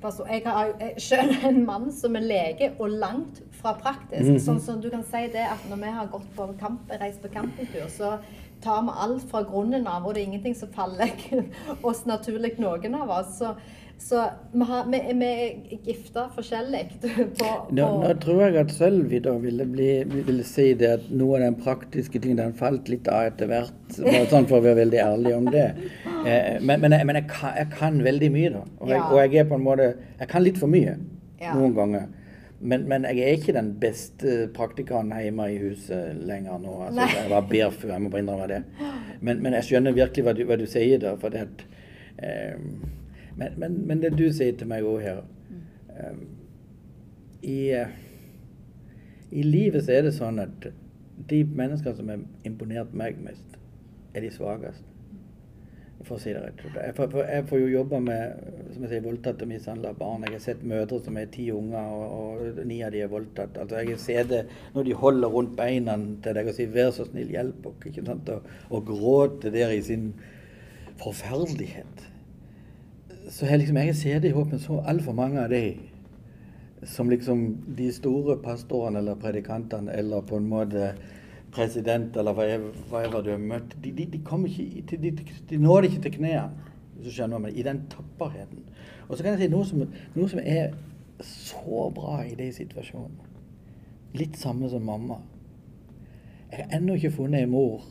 person. Jeg har selv en mann som er lege, og langt fra praktisk. Mm. Sånn som du kan si det at når vi har gått på kamp, reist på campingtur, så tar vi alt fra grunnen av, og det er ingenting som faller oss naturlig, noen av oss. Så så vi, har, vi, vi er gifta forskjellig. Nå, nå, tror jeg at Sølvi da ville, bli, ville, si det at noe av den praktiske tingen den falt litt av etter hvert. Bare sånn for å være veldig ærlig om det. Eh, men, men, jeg, men jeg, kan, jeg, kan, veldig mye, da. Og jeg, og jeg, er på en måte Jeg kan litt for mye ja. noen ganger. Men, men, jeg er ikke den beste praktikeren hjemme i huset lenger nå. Altså, jeg var barefoot, jeg må bare innrømme det. Men, men, jeg skjønner virkelig hva du, hva du sier da. For det at eh, men, men, men, det du sier til meg òg her um, i, I livet så er det sånn at de menneskene som har imponert meg mest, er de svakeste. For å si det rett jeg får, jeg får jo jobbe med som jeg sier, voldtatt og mishandla barn. Jeg har sett mødre som er ti unger, og, og ni av de er voldtatt. Altså, jeg ser det når de holder rundt beina til deg og sier 'vær så snill, hjelp oss', og, og gråter der i sin forferdelighet så har liksom, jeg ser det i håpen så altfor mange av de som liksom de store pastorene eller predikantene eller på en måte president eller hva ever du har møtt, de, de, de, kommer ikke, de, de når ikke til knærne, i den tapperheten. Og så kan jeg si noe som, noe som er så bra i de situasjonene. Litt samme som mamma. Jeg har ennå ikke funnet en mor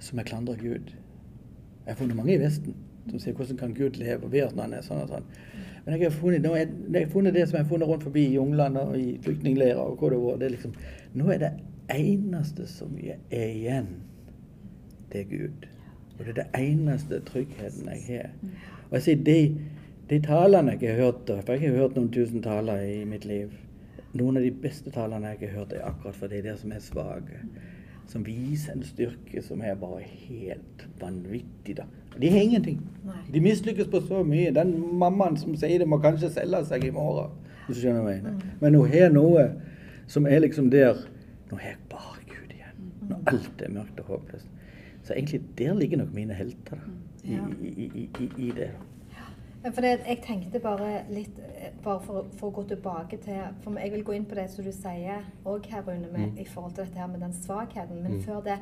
som jeg klandrer Gud. Jeg har funnet mange i Vesten som sier hvordan kan Gud leve være når han er sånn og sånn. Men jeg har funnet, jeg, jeg har funnet det som jeg har funnet rundt forbi i junglene og i flyktningleirer og hvor det var. Det er liksom, nå er det eneste som er igjen, det er Gud. Og det er det eneste tryggheten jeg har. Og jeg sier de, de talene jeg har hørt, for jeg har hørt noen tusen taler i mitt liv Noen av de beste talene jeg har hørt, er akkurat for de der som er svake som viser en styrke som er bare helt vanvittig. da. De har ingenting. Nei. De mislykkes på så mye. Den mammaen som sier det, må kanskje selge seg i morgen. hvis du skjønner hva jeg mener. Mm. Men hun har noe som er liksom der Nå har jeg bare Gud igjen. Mm. Når alt er mørkt og håpløst. Så egentlig der ligger nok mine helter da, i, i, i, i det. For det, jeg tenkte bare litt eh, bare for, for, å gå tilbake til For jeg vil gå inn på det som du sier òg her, Rune, med, mm. i forhold til dette her med den svakheten. Men mm. før det,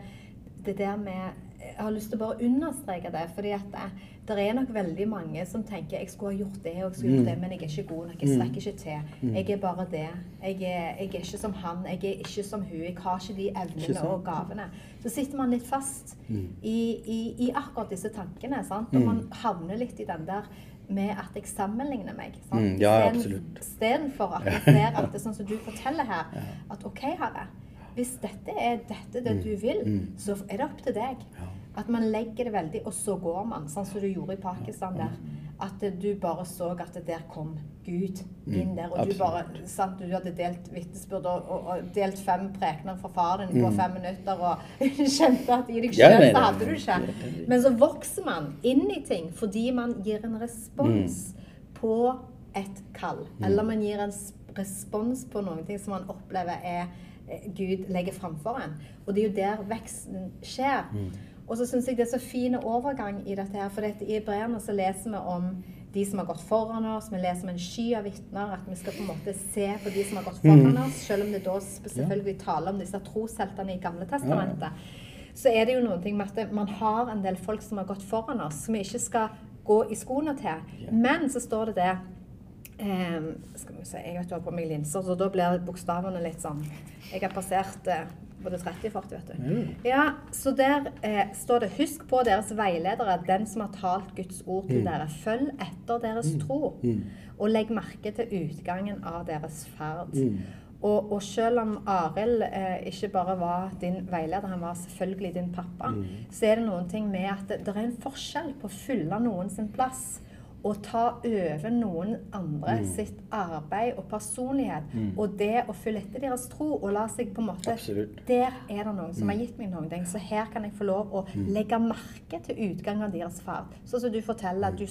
det der med Jeg har lyst til å bare understreke det. fordi at det, det, er nok veldig mange som tenker jeg skulle ha gjort det og jeg skulle gjort mm. det, men jeg er ikke god nok. Jeg mm. strekker ikke til. Mm. Jeg er bare det. Jeg er, jeg er, ikke som han. Jeg er ikke som hun. Jeg har ikke de evnene og gavene. Så sitter man litt fast mm. i, i, i, akkurat disse tankene. sant? Og man havner litt i den der med at jeg sammenligner meg. Mm, ja. Istedenfor at jeg ser at det er sånn som du forteller her, at OK, Herre, hvis dette er dette det du mm, vil, mm. så er det opp til deg. At man legger det veldig, og så går man, sånn som du gjorde i Pakistan der. At du bare så at der kom Gud inn der. Og du bare sant, Du hadde delt vitnesbyrd og, og, og, delt fem prekener fra faren din på fem minutter og kjente at i deg sjøl så hadde du ikke. Men så vokser man inn i ting fordi man gir en respons på et kall. Eller man gir en respons på noen ting som man opplever er Eh, Gud legger framfor en. Og det er jo der veksten skjer. Og så syns jeg det er så fin overgang i dette her. For dette, i brevene så leser vi om de som har gått foran oss. Vi leser om en sky av vitner. At vi skal på en måte se på de som har gått foran mm. oss. Selv om det da selvfølgelig taler om disse trosheltene i Gamle testamentet. Så er det jo noen ting med at man har en del folk som har gått foran oss, som vi ikke skal gå i skoene til. Men så står det det Um, skal vi se, Jeg vet du har på meg linser, så da blir bokstavene litt sånn Jeg har passert eh, både 30 og 40, vet du. Mm. Ja, Så der eh, står det Husk på deres veiledere, den som har talt Guds ord til Mm. dere. Følg etter deres tro, Mm. og legg merke til utgangen av deres ferd. Mm. Og, og selv om Arild eh, ikke bare var din veileder, han var selvfølgelig din pappa, Mm. så er det noen ting med at det, det er en forskjell på å fylle noen sin plass og ta over noen andre Mm. sitt arbeid og personlighet. Og det å følge etter deres tro og la seg på en måte Absolutt. Der er det noen som har gitt meg noen ting, så her kan jeg få lov å Mm. legge merke til utgangen av deres ferd. Sånn som du forteller, at du,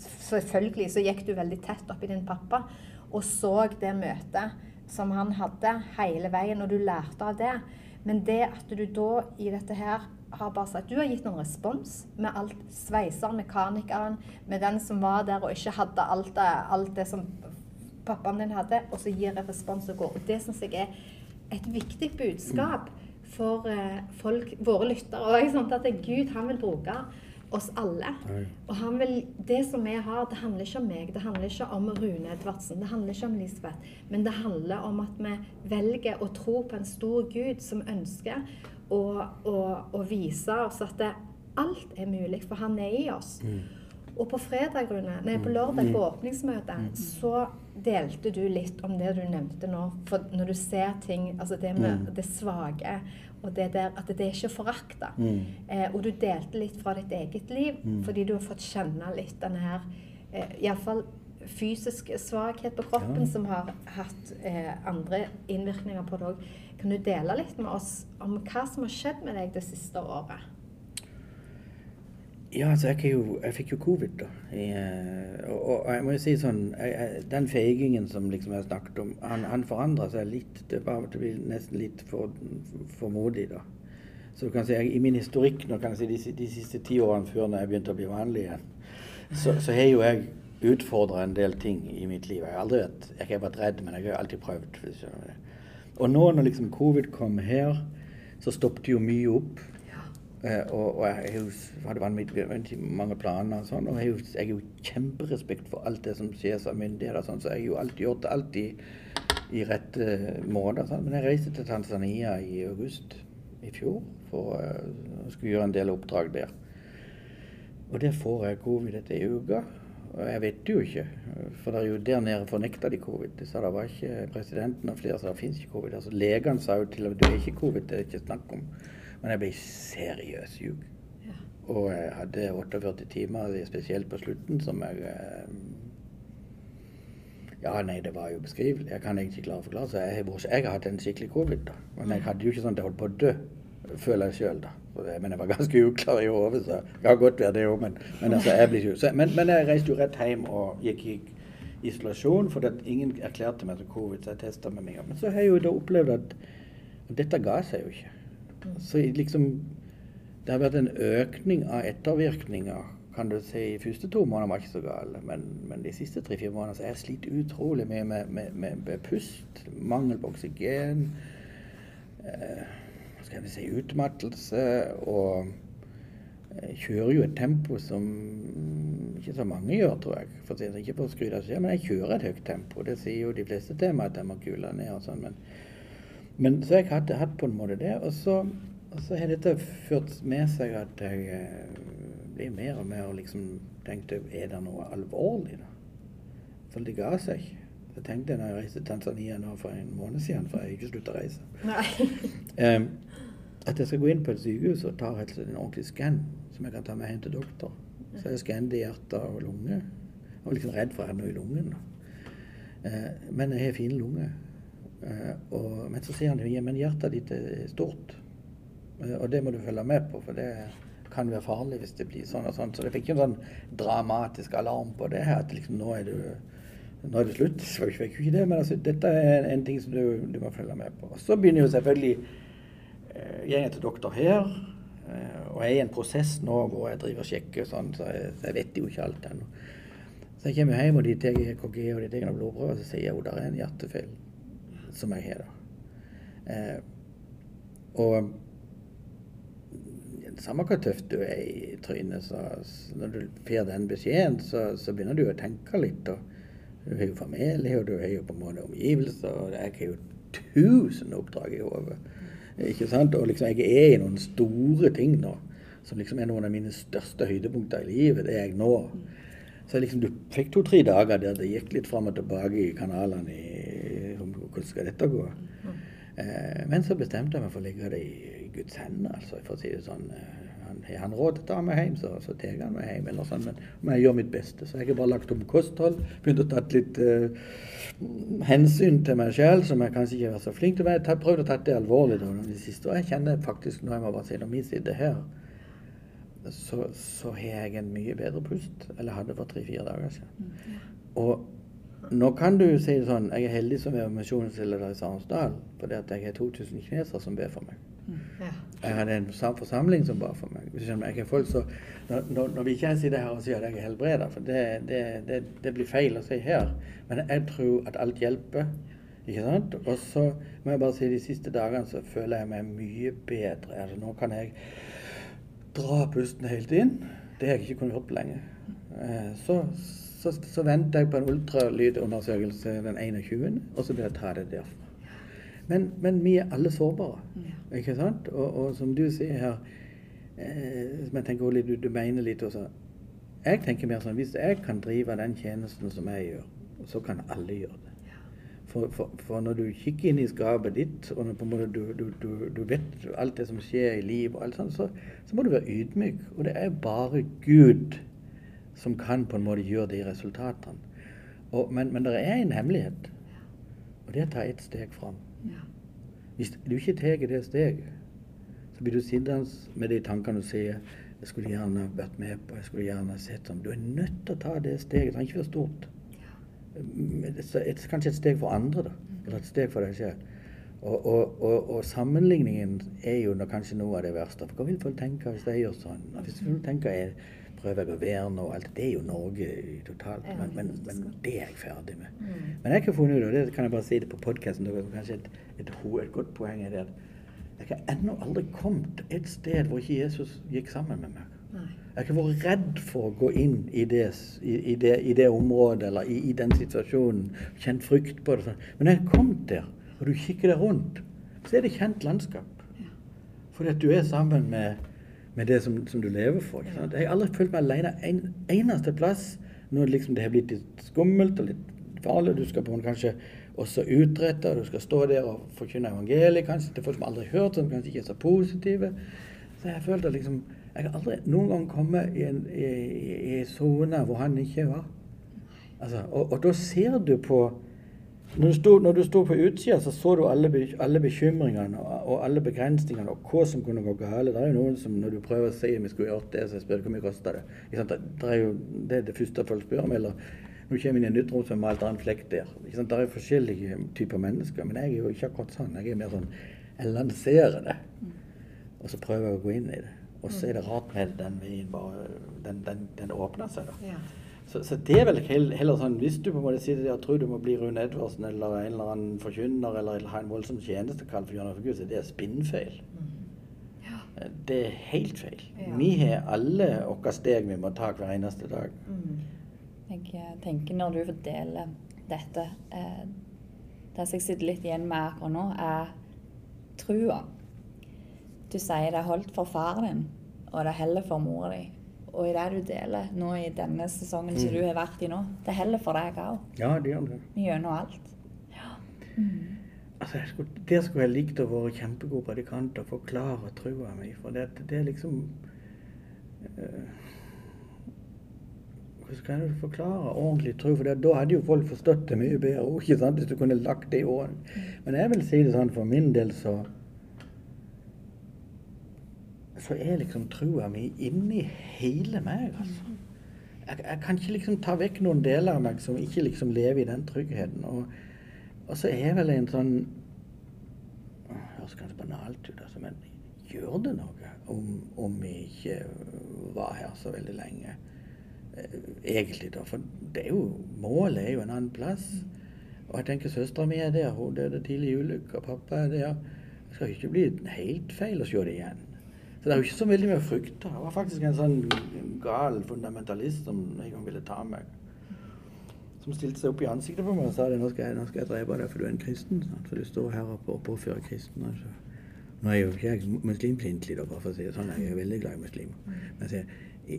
selvfølgelig så gikk du veldig tett opp i din pappa og så det møtet som han hadde hele veien, og du lærte av det. Men det at du da i dette her har bare sagt Du har gitt noen respons med alt sveiseren, mekanikeren, med den som var der og ikke hadde alt det, alt det som pappaen din hadde, og så gir jeg respons og går. Og det syns jeg er et viktig budskap for eh, folk, våre lyttere. òg. at Gud han vil bruke oss alle. Og han vil, det som vi har, det handler ikke om meg, det handler ikke om Rune Edvardsen, det handler ikke om Lisbeth, men det handler om at vi velger å tro på en stor Gud som ønsker å, og, og vise oss at det, alt er mulig, for han er i oss. Og på fredag, Rune, nei, på lørdag på åpningsmøtet, så delte du litt om det du nevnte nå. For når du ser ting, altså det med det svake, og det der at det er ikke forakta. Mm. Eh, og du delte litt fra ditt eget liv, fordi du har fått kjenne litt denne her eh, Iallfall fysisk svakhet på kroppen Ja. som har hatt eh, andre innvirkninger på det òg. Kan du dele litt med oss om hva som har skjedd med deg det siste året? Ja, altså, jeg, jo, jeg fikk jo covid, da. I, eh, og, og jeg må jo si sånn jeg, jeg, Den feigingen som liksom jeg snakket om, han, han forandra seg litt. Det var det blir nesten litt for, for modig, da. Så du kan si, jeg, I min historikk nå kan jeg si, de, de siste ti årene før når jeg begynte å bli vanlig igjen, så, så har jo jeg utfordra en del ting i mitt liv. Jeg har aldri vært, jeg har vært redd, men jeg har alltid prøvd. Og nå når liksom covid kom her, så stoppet jo mye opp. Eh, og, og jeg hadde vanvittig mange planer og sånn. Og jeg har jo, kjemperespekt for alt det som skjer av myndigheter sånn, så jeg har jo alltid gjort det alltid i rette måter. Sånn. Men jeg reiste til Tanzania i august i fjor for eh, å skulle gjøre en del oppdrag der. Og der får jeg covid etter ei uke. Jeg vet det jo ikke, for det er jo der nede fornekta de covid. De sa det var ikke presidenten og flere sa det fins ikke covid. Altså Legene sa jo til og med du er ikke covid, det er ikke snakk om. Men jeg ble seriøst syk. Ja. Og jeg hadde 48 timer, spesielt på slutten, som jeg eh, Ja, nei, det var jo beskrivelig. Jeg kan egentlig ikke klare å forklare. Så jeg, jeg har hatt en skikkelig covid, da. Men jeg hadde jo ikke sånn at jeg holdt på å dø, føler jeg sjøl, da. Men jeg var ganske uklar i hodet, så det kan godt være det òg. Men, men altså, jeg ble ikke men, men jeg reiste jo rett hjem og gikk i isolasjon, for at ingen erklærte meg som covid, så jeg testa med meg. Men så har jeg jo da opplevd at, dette ga seg jo ikke. Så liksom Det har vært en økning av ettervirkninger, kan du si. i første to måneder var ikke så gale, men, men de siste tre-fire månedene så har jeg slitt utrolig mye med, med, med, med pust, mangel på oksygen, eh, skal vi si, utmattelse og jeg kjører jo et tempo som ikke så mange gjør, tror jeg. For å si ikke for å skryte av seg, men jeg kjører et høyt tempo. Det sier jo de fleste til meg at jeg må kule ned og sånn. Men, men så jeg hadde hatt på en måte det. Og så, og så har dette ført med seg at jeg eh, blir mer og mer liksom tenkte Er det noe alvorlig, da? For det ga seg ikke. Tenkte jeg når jeg reiste til Tanzania nå for en måned siden, for jeg har ikke sluttet å reise. Nei. At jeg skal gå inn på et sykehus og ta en ordentlig skann som jeg kan ta med hjem til doktor. Så jeg skannet hjerte og lunge. Jeg var liksom redd for å ha noe i lungen. da. Eh, men jeg har fine lunger. Uh, og, men så sier han at men hjertet ditt er stort. uh, og det må du følge med på, for det kan være farlig hvis det blir sånn og sånn. Så jeg fikk en sånn dramatisk alarm på det her, at liksom nå er du nå er det slutt. Så fikk jo ikke det, men altså, dette er en ting som du, du må følge med på. Så begynner jo selvfølgelig eh, jeg er til doktor her, eh, og jeg er i en prosess nå hvor jeg driver og sjekker sånn, så jeg, jeg vet jo ikke alt ennå. Så jeg kommer hjem, og de tar EKG og de tar noen blodprøver, og så sier jeg jo det er en hjertefeil som jeg har. Eh, og samme hvor tøft du er i trynet, så, så når du får den beskjeden, så, så begynner du å tenke litt. Og, Du har jo familie, og du har jo på en måte omgivelser. og Jeg har jo tusen oppdrag i hodet. Ikke sant? Og liksom, jeg er i noen store ting nå, som liksom er noen av mine største høydepunkter i livet. Det er jeg nå. Så liksom, du fikk to-tre dager der det gikk litt fram og tilbake i kanalene i hvordan skal dette gå. Eh, men så bestemte jeg meg for å legge det i Guds hender, altså, for å si det sånn. Han, har han råd til å ta meg hjem, så, så tar han meg hjem. eller sånn, Men, men jeg gjør mitt beste. Så jeg har bare lagt om kosthold. Begynt å ta litt uh, hensyn til meg sjøl, som jeg kanskje ikke har vært så flink til. Men jeg har prøvd å ta det alvorlig da, de siste. Og jeg kjenner faktisk, når jeg må bare si, når vi sitter her, så, så har jeg en mye bedre pust Eller hadde for tre-fire dager siden. Og nå kan du si sånn, jeg er heldig som er misjonsleder i Sarensdal, fordi at jeg har 2000 kinesere som ber for meg. Jeg hadde en forsamling som ba for meg. Jeg folk så, når, når, vi ikke sitter her og sier at jeg er helbreda, for det, det, det, det, blir feil å si her, men jeg tror at alt hjelper. Ikke sant? Og så må jeg bare si de siste dagene så føler jeg meg mye bedre. Altså, nå kan jeg dra pusten helt inn. Det har jeg ikke kunnet gjort på lenge. Eh, så, så, så venter jeg på en ultralydundersøkelse den 21., og så vil jeg ta det derfra. Men, men, vi er alle sårbare. Ja. Ikke sant? Og, og, som du sier her eh, som jeg tenker litt, du, du mener litt også, Jeg tenker mer sånn hvis jeg kan drive den tjenesten som jeg gjør, så kan alle gjøre det. For, for, for, når du kikker inn i skapet ditt, og når på en måte du, du, du, du, vet alt det som skjer i livet, og alt sånt, så, så, må du være ydmyk. Og det er bare Gud som kan på en måte gjøre de resultatene. Og, men, men det er en hemmelighet, og det er å ta ett steg fram. Hvis du ikke tar det steget, så blir du sittende med de tankene du sier jeg skulle gjerne vært med på, jeg skulle gjerne sett sånn. Du er nødt til å ta det steget. Det trenger ikke være stort. Et, kanskje et steg for andre, da. Eller et steg for deg selv. Og, og, og, og, sammenligningen er jo kanskje noe av det verste. For hva vil folk tenke hvis de gjør sånn? Hvis folk tenker jeg prøver jeg å være nå, alt det er jo Norge totalt. Men, men, men, det er jeg ferdig med. Mm. Men jeg har funnet ut, og det kan jeg bare si det på podkasten, kanskje et, et, et, godt poeng er det at jeg har ennå aldri kommet et sted hvor ikke Jesus gikk sammen med meg. Jeg har ikke vært redd for å gå inn i det, i, det, i det området eller i, i, den situasjonen. Kjent frykt på det. Men når jeg kommet der, og du kikker deg rundt, så er det kjent landskap. Fordi at du er sammen med, med det som, som, du lever for. Jeg har aldri følt meg alene en eneste plass når liksom det har blitt litt skummelt og litt farlig. Du skal på en kanskje også utrette, og du skal stå der og forkynne evangeliet kanskje til folk som aldri har hørt, som kanskje ikke er så positive. Så jeg følte liksom Jeg har aldri noen gang kommet i en sone hvor han ikke var. Altså, og, og, da ser du på når du, stod, når du sto på utsida, så så du alle, alle bekymringene og, og, alle begrensningene og hva som kunne gå galt. Det er jo noen som når du prøver å si om vi skulle gjort det, så spør du hvor mye koster det. Det, det er jo det, er det første folk spør om. Eller nå kommer vi inn i et nytt rom som er malt en flekk der. Det er forskjellige typer mennesker. Men jeg er jo ikke akkurat sånn. Jeg er mer sånn Jeg lanserer det. Og så prøver jeg å gå inn i det. Og så er det rart med den veien bare Den, den, den åpner seg, da. Så, så, det er vel heller sånn Hvis du på en måte sitter der og tror du må bli Rune Edvardsen eller en eller annen forkynner eller ha en voldsom tjenestekall for Jan Gud, så det er spinnfeil. Mm. Ja. Det er helt feil. Ja. Vi har alle våre steg vi må ta hver eneste dag. Mm. Jeg tenker når du fordeler dette eh, Det som jeg sitter litt igjen med akkurat nå, er trua. Du sier det er holdt for faren din, og det er heller for mora di og i det du deler nå i denne sesongen mm. som du har vært i nå, det heller for deg òg. Ja, det gjør det. Gjennom alt. Ja. Mm. Altså, skulle, Der skulle jeg likt å være kjempegod predikant og forklare trua mi. For det, det er liksom øh, Hvordan kan jeg forklare ordentlig tro? For det, da hadde jo folk forstått det mye bedre ikke sant? hvis du kunne lagt det i åren. Mm. Men jeg vil si det sånn for min del, så så er liksom trua mi inni hele meg. altså. Jeg, jeg, kan ikke liksom ta vekk noen deler av meg som ikke liksom lever i den tryggheten. Og, og så er vel en sånn Høres kanskje banalt ut, altså, men gjør det noe om, om vi ikke var her så veldig lenge? Eh, egentlig, da. For det er jo, målet er jo en annen plass. Og jeg tenker søstera mi er der. Hun døde tidlig i ulykke. Pappa er der. Det skal ikke bli helt feil å se det igjen. Så det er jo ikke så veldig mye å frykte. Jeg var faktisk en sånn gal fundamentalist som en gang ville ta meg. som stilte seg opp i ansiktet på meg og sa det, nå skal jeg, jeg drepe deg for du er en kristen. Sant? For du står her oppe og påfører kristne. Altså. Nå er jeg jo ikke jeg muslimfiendtlig, for å si det sånn. Jeg er veldig glad i muslimer. Men jeg, i,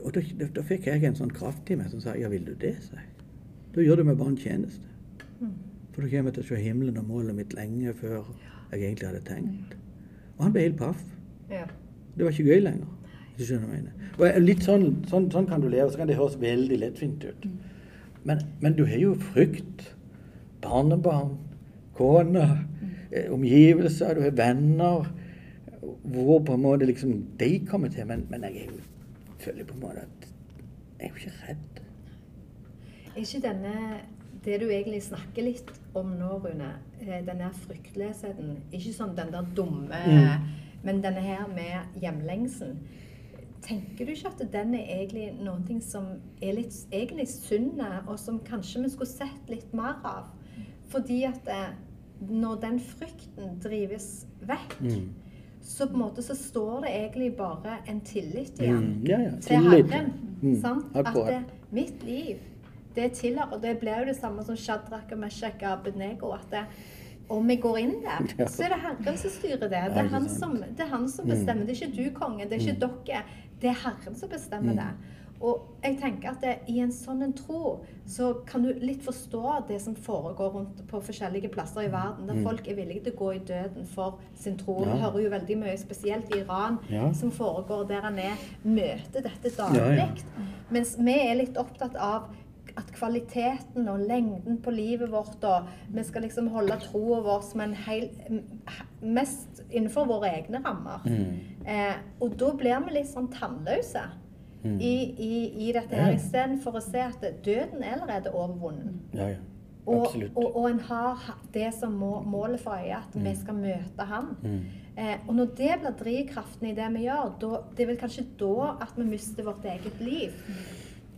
og da, da, fikk jeg en sånn kraft i meg som sa ja, vil du det, sa jeg. Da gjør du meg bare en tjeneste. For da kommer jeg til å se himmelen og målet mitt lenge før jeg egentlig hadde tenkt. Og han ble helt paff. Ja. Det var ikke gøy lenger. Hvis du skjønner hva jeg mener. Og litt sånn, sånn, sånn kan du leve, så kan det høres veldig lettvint ut. Men, men du har jo frykt. Barnebarn, kone, eh, omgivelser, du har venner. Hvor på en måte liksom de kommer til. Men, men jeg er føler på en måte at jeg er jo ikke redd. Er ikke denne det du egentlig snakker litt om nå, Rune, eh, denne fryktløsheten Ikke sånn den der dumme Mm. Men denne her med hjemlengselen. Tenker du ikke at den er egentlig noe som er litt egentlig sunn, og som kanskje vi skulle sett litt mer av? Fordi at eh, når den frykten drives vekk, Mm. så på en måte så står det egentlig bare en tillit igjen Mm, ja, ja. til Tillit. Herren. Mm. At det, mitt liv, det tilhører Og det blir jo det samme som Shadrach og Meshach og Abednego. At det, om vi går inn der, Ja. så er det Herren som styrer det. Det er han som, det er han som Mm. bestemmer. Det er ikke du, konge. Det er ikke dere. Det er Herren som bestemmer Mm. det. Og jeg tenker at det, i en sånn en tro, så kan du litt forstå det som foregår rundt på forskjellige plasser i verden, der Mm. folk er villige til å gå i døden for sin tro. Ja. Vi hører jo veldig mye, spesielt i Iran, Ja. som foregår der han er, møter dette daglig. Ja. Mens vi er litt opptatt av at kvaliteten og lengden på livet vårt, og vi skal liksom holde troa vår som en hel Mest innenfor våre egne rammer. Mm. Eh, og da blir vi litt sånn tannløse Mm. i, i, i dette her, istedenfor å se at døden er allerede overvunnet. Ja, ja. Og, og, og en har det som må, målet for øye, at vi skal møte han. Mm. Eh, og når det blir drivkraften i det vi gjør, da, det er vel kanskje da at vi mister vårt eget liv.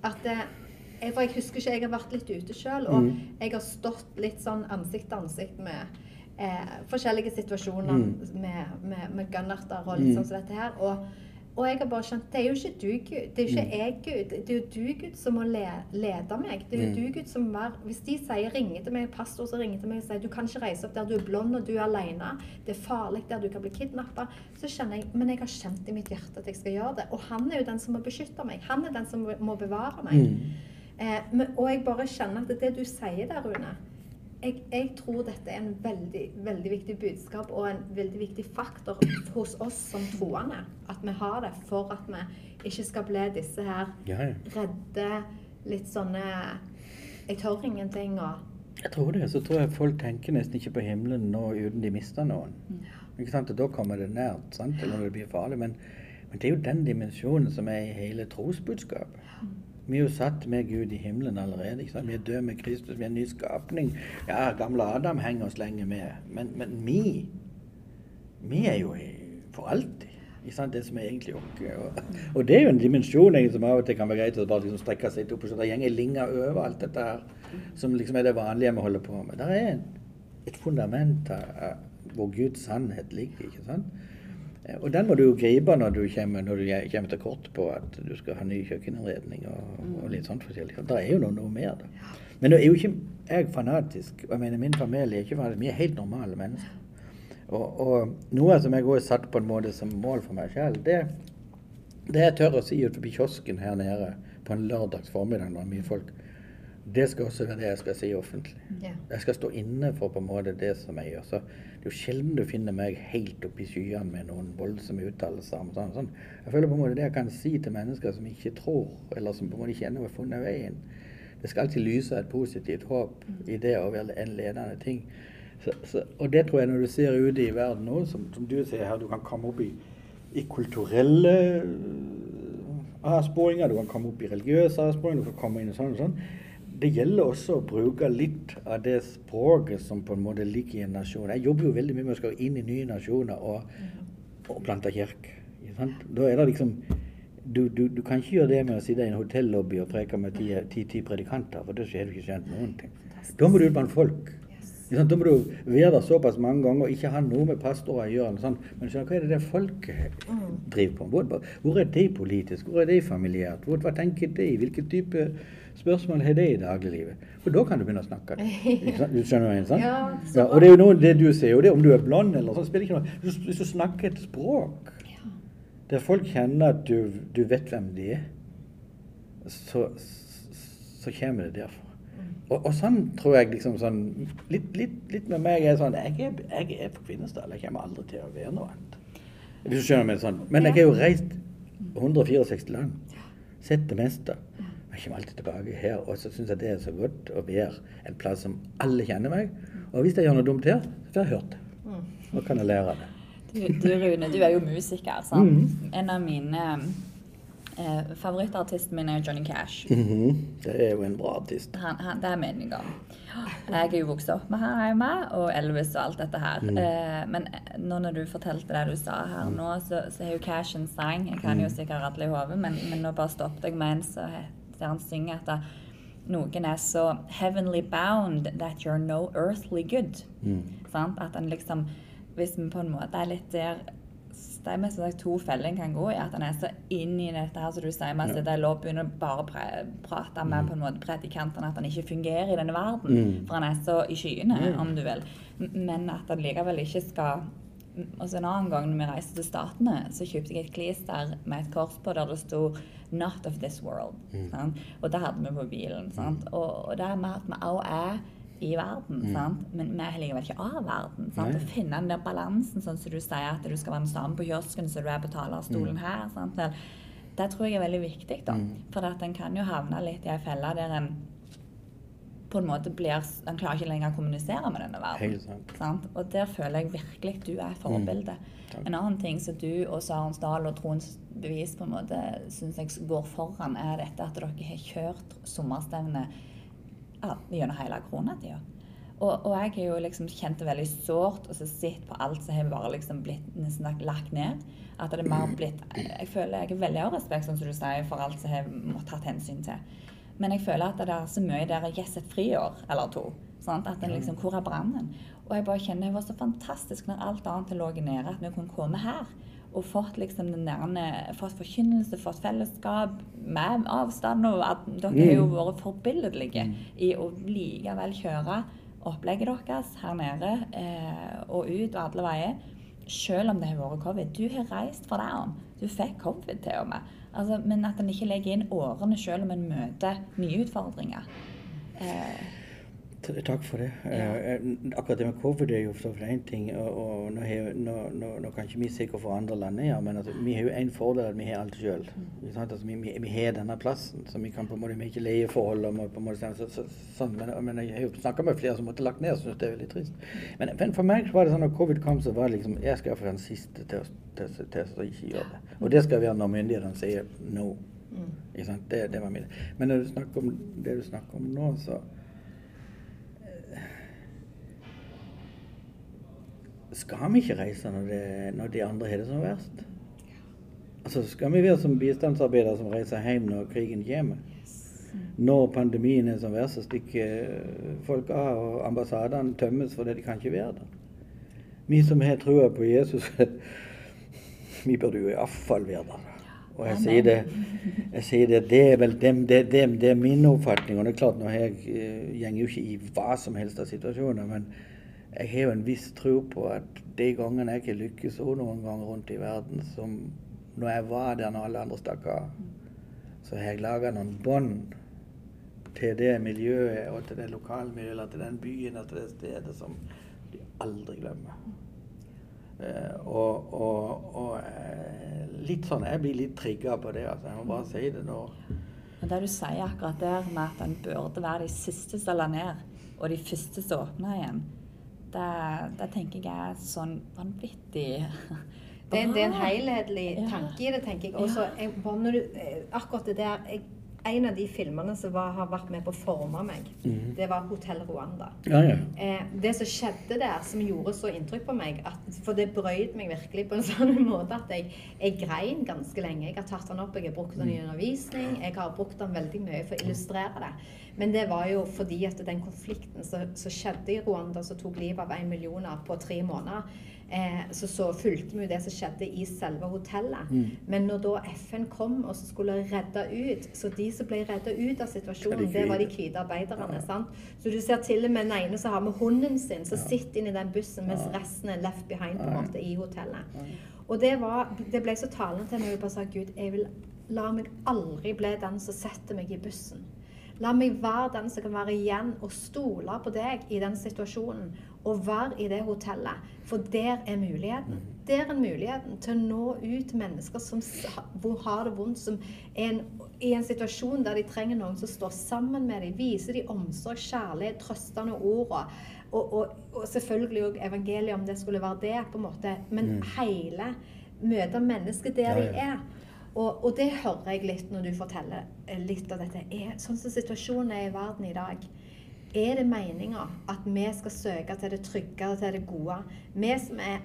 At eh, jeg, For jeg husker ikke, jeg har vært litt ute sjøl, og Mm. jeg har stått litt sånn ansikt til ansikt med eh, forskjellige situasjoner Mm. med, med, med gunnerter og litt Mm. sånn som dette her. Og, og jeg har bare skjønt det er jo ikke du, Gud. Det er jo ikke jeg, Gud. Det er jo du, Gud, som må le, lede meg. Det er jo Mm. du, Gud, som var Hvis de sier, ringer til meg, pastor som ringer til meg og sier du kan ikke reise opp der, du er blond og du er alene, det er farlig der, du kan bli kidnappa, så kjenner jeg Men jeg har kjent i mitt hjerte at jeg skal gjøre det. Og han er jo den som må beskytte meg. Han er den som må bevare meg. Mm. Eh, men, og jeg bare kjenner at det du sier der, Rune jeg, jeg tror dette er en veldig, veldig viktig budskap og en veldig viktig faktor hos oss som troende. At vi har det for at vi ikke skal bli disse her Ja, ja. redde, litt sånne Jeg tør ingenting og Jeg tror det. Så tror jeg folk tenker nesten ikke på himmelen nå uten de mister noen. Ikke sant? Og da kommer det nært, sant? eller når det blir farlig. Men, men det er jo den dimensjonen som er i hele trosbudskapet. Vi er jo satt med Gud i himmelen allerede. Vi er døde med Kristus, vi er en ny skapning. Ja, gamle Adam henger oss lenge med. Men, men vi, vi er jo for alltid. Det som er egentlig oss. Og, det er jo en dimensjon som av og til kan være greit å bare liksom strekke seg litt opp. Det gjenger linjer over alt dette her, som liksom er det vanlige vi holder på med. Det er et fundament her hvor Guds sannhet ligger. ikke sant? Eh, Og den må du jo gripe når du kommer, når du kommer til kort på at du skal ha ny kjøkkeninnredning og, og litt sånt forskjellig. Det er jo noe, noe mer, da. Men nå er jo ikke jeg fanatisk. og jeg mener Min familie er ikke fanatisk. Vi er helt normale mennesker. Og, og noe som jeg også har satt på en måte som mål for meg selv, det, det jeg tør å si ut forbi kiosken her nede på en lørdags formiddag når det er mye folk, det skal også være det jeg skal si offentlig. ja. Jeg skal stå inne for på en måte det som jeg gjør. Så det er jo sjelden du finner meg helt oppe i skyene med noen voldsomme uttalelser. om sånn, sånn. Jeg føler på en måte det jeg kan si til mennesker som ikke tror, eller som på en måte ikke ennå har funnet veien. Det skal alltid lyse et positivt håp i det å være en ledende ting. Så, så, og det tror jeg når du ser ute i verden nå, som, som du ser her, du kan komme opp i, i kulturelle øh, avsporinger, du kan komme opp i religiøse avsporinger, du kan komme inn i sånn og sånn. Det gjelder også å bruke litt av det språket som på en måte ligger i en nasjon. Jeg jobber jo veldig mye med å skal inn i nye nasjoner og, og plante kirke. Da er det liksom du, du, du kan ikke gjøre det med å sitte i en hotellobby og preke med ti, ti, ti predikanter, for da har du ikke skjønt noen ting. Da må du ut blant folk. Da må du være der såpass mange ganger og ikke ha noe med pastorer å gjøre. Sånn. Men skjønner, hva er det det folket driver på Hvor, hvor er de politisk? Hvor er de familiært? Hvor, hva tenker de? Hvilken type spørsmål har det i dagliglivet? For da kan du begynne å snakke. Du skjønner hva jeg mener? Ja, ja, og det er jo noe det du sier, og det om du er blond eller sånn, spiller ikke noe Hvis du- snakker et språk der folk kjenner at du, du vet hvem de er, så, så kommer det derfra. Og, og sånn tror jeg liksom sånn Litt, litt, litt med meg er sånn Jeg er, jeg er på Kvinesdal. Jeg kommer aldri til å være noe annet. Hvis du skjønner meg sånn. Men jeg har jo reist 164 land. Sett det meste. Kommer alltid tilbake her. Og så syns jeg det er så godt å være en plass som alle kjenner meg. Og hvis jeg gjør noe dumt her, så får jeg hørt det. Og kan jeg lære av det. Du, du Rune, du er jo musiker, sant? En av mine eh, Favorittartisten min er Johnny Cash. Mhm. Det er jo en bra artist. Han, han, det er meninga. Jeg er jo vokst opp med her hjemme, og Elvis og alt dette her. Eh, men nå når du fortalte det du sa her nå, så, så er jo Cash en sang. Jeg kan jo sikkert alle i hodet, men, men nå bare stoppet jeg med en så het- der han synger at noen er så heavenly bound that you're no earthly good. Sant? At en liksom Hvis vi på en måte er litt der det er mest sagt to feller en kan gå i. At en er så inn i dette her som du sier, med ja. det i lov og bare pre prate med på en måte predikantene at han ikke fungerer i denne verden. Mm. For han er så i skyene, om du vil. Men at han likevel ikke skal og så En annen gang når vi reiste til Statene, så kjøpte jeg et klister med et kors på der det sto 'Not of this world'. Sant? Og det hadde vi på bilen. Sant? Og, og det er med at vi også er i verden, sant? men vi er likevel ikke av verden. Sant? Å finne den der balansen, sånn som du sier at du skal være den samme på kiosken som du er på talerstolen her. Sant? Det tror jeg er veldig viktig. da. For at en kan jo havne litt i ei felle der en på en måte blir Han klarer ikke lenger å kommunisere med denne verden. Sant. Sant? Og der føler jeg virkelig du er forbildet. forbilde. En annen ting som du og Sarensdal og Troens Bevis på en måte syns jeg går foran, er dette at dere har kjørt sommerstevne ja, gjennom hele koronatida. Og, og jeg har jo liksom kjent det veldig sårt og så sett på alt som har bare liksom blitt nesten lagt- lagt ned. At det er mer blitt Jeg føler jeg har veldig av respekt, sånn som du sier, for alt som har måttet tatt hensyn til. Men jeg føler at det er så mye der Yes et friår eller to. Sant? At den liksom, Hvor er brannen? Og jeg bare kjenner det var så fantastisk når alt annet lå nede, at vi kunne komme her. Og fått liksom den der, fått forkynnelse, fått fellesskap med avstand. Og at dere har jo vært forbilledlige i å likevel kjøre opplegget deres her nede eh, og ut og alle veier. Selv om det har vært covid. Du har reist fra der om. Du fikk covid til og med. Altså, men at en ikke legger inn årene selv om en møter nye utfordringer. Eh, Takk for det. Ja. akkurat det med covid er jo for én ting. Og, og nå, har- nå, nå, nå kan ikke vi si hvorfor andre land er men altså, vi har jo en fordel at vi har alt sjøl. Altså, vi, vi, vi har denne plassen, så vi kan på en måte, vi har ikke leieforhold. Og på en måte, så, så, sånn, men, men jeg har jo snakka med flere som måtte lagt ned og syns det er veldig trist. Men, men for meg var det sånn at covid kom, så var det liksom Jeg skal være den siste til, til, til, til å ikke gjøre det. Og det skal være når myndighetene sier no. Sant? Det, det var mitt. Men når du snakker om det du snakker om nå, så Skal vi ikke reise når, det, når de andre har det som verst? Altså, Skal vi være som bistandsarbeidere som reiser hjem når krigen kommer? Når pandemien er som verst, så stikker folk av, og ambassadene tømmes fordi de kan ikke være der. Vi som har trua på Jesus, vi burde jo iallfall være der. Og jeg sier det, jeg sier det, det er vel dem, det, dem, det er min oppfatning. Og det er klart, nå jeg eh, gjenger jo ikke i hva som helst av situasjoner, men jeg har jo en viss tro på at de gangene jeg ikke lykkes òg noen ganger rundt i verden, som når jeg var der når alle andre stakk av, så har jeg laga noen bånd til det miljøet og til det lokalmiljøet eller til den byen og til det stedet som de aldri glemmer. Eh, og og, og eh, litt sånn Jeg blir litt trigga på det. altså Jeg må bare si det nå. Men det du sier akkurat der med at en burde være de siste som la ned, og de første som åpna igjen, det tenker jeg sånn vanvittig Det, det er en helhetlig tanke i det, tenker jeg. Også, jeg bare når du, eh, akkurat det der jeg, en av de filmene som var, har vært med på å forme meg, Mhm. det var 'Hotell Rwanda'. Ja, ja. Eh, det som skjedde der, som gjorde så inntrykk på meg, at, for det brøyt meg virkelig på en sånn måte at jeg, jeg grein ganske lenge. Jeg har tatt den opp, jeg har brukt den i undervisning, jeg har brukt den veldig mye for å illustrere det. Men det var jo fordi at den konflikten som skjedde i Rwanda, som tok livet av en million på tre måneder, eh, så, så fulgte vi jo det som skjedde i selve hotellet. Mm. Men når da FN kom og skulle redde ut, så de som ble redda ut av situasjonen, det var de hvite. arbeiderne. Ja. sant? Så du ser til og med den ene som har med hunden sin, som Ja. sitter inni den bussen, mens resten er left behind på en måte i hotellet. Og det, var, det ble så talende til meg. Jeg bare sa Gud, jeg vil la meg aldri bli den som setter meg i bussen. La meg være den som kan være igjen og stole på deg i den situasjonen. Og være i det hotellet. For der er muligheten. Der er muligheten til å nå ut til mennesker som har det vondt, som er en, i en situasjon der de trenger noen som står sammen med dem, viser dem omsorg, kjærlighet, trøstende ord. Og, og, og, og selvfølgelig òg evangeliet, om det skulle være det, på en måte. Men Mm. hele møte mennesket der Ja, de er. Og, og det hører jeg litt når du forteller eh, litt av dette. Er, sånn som situasjonen er i verden i dag. Er det meninga at vi skal søke til det trygge og til det gode? Vi som er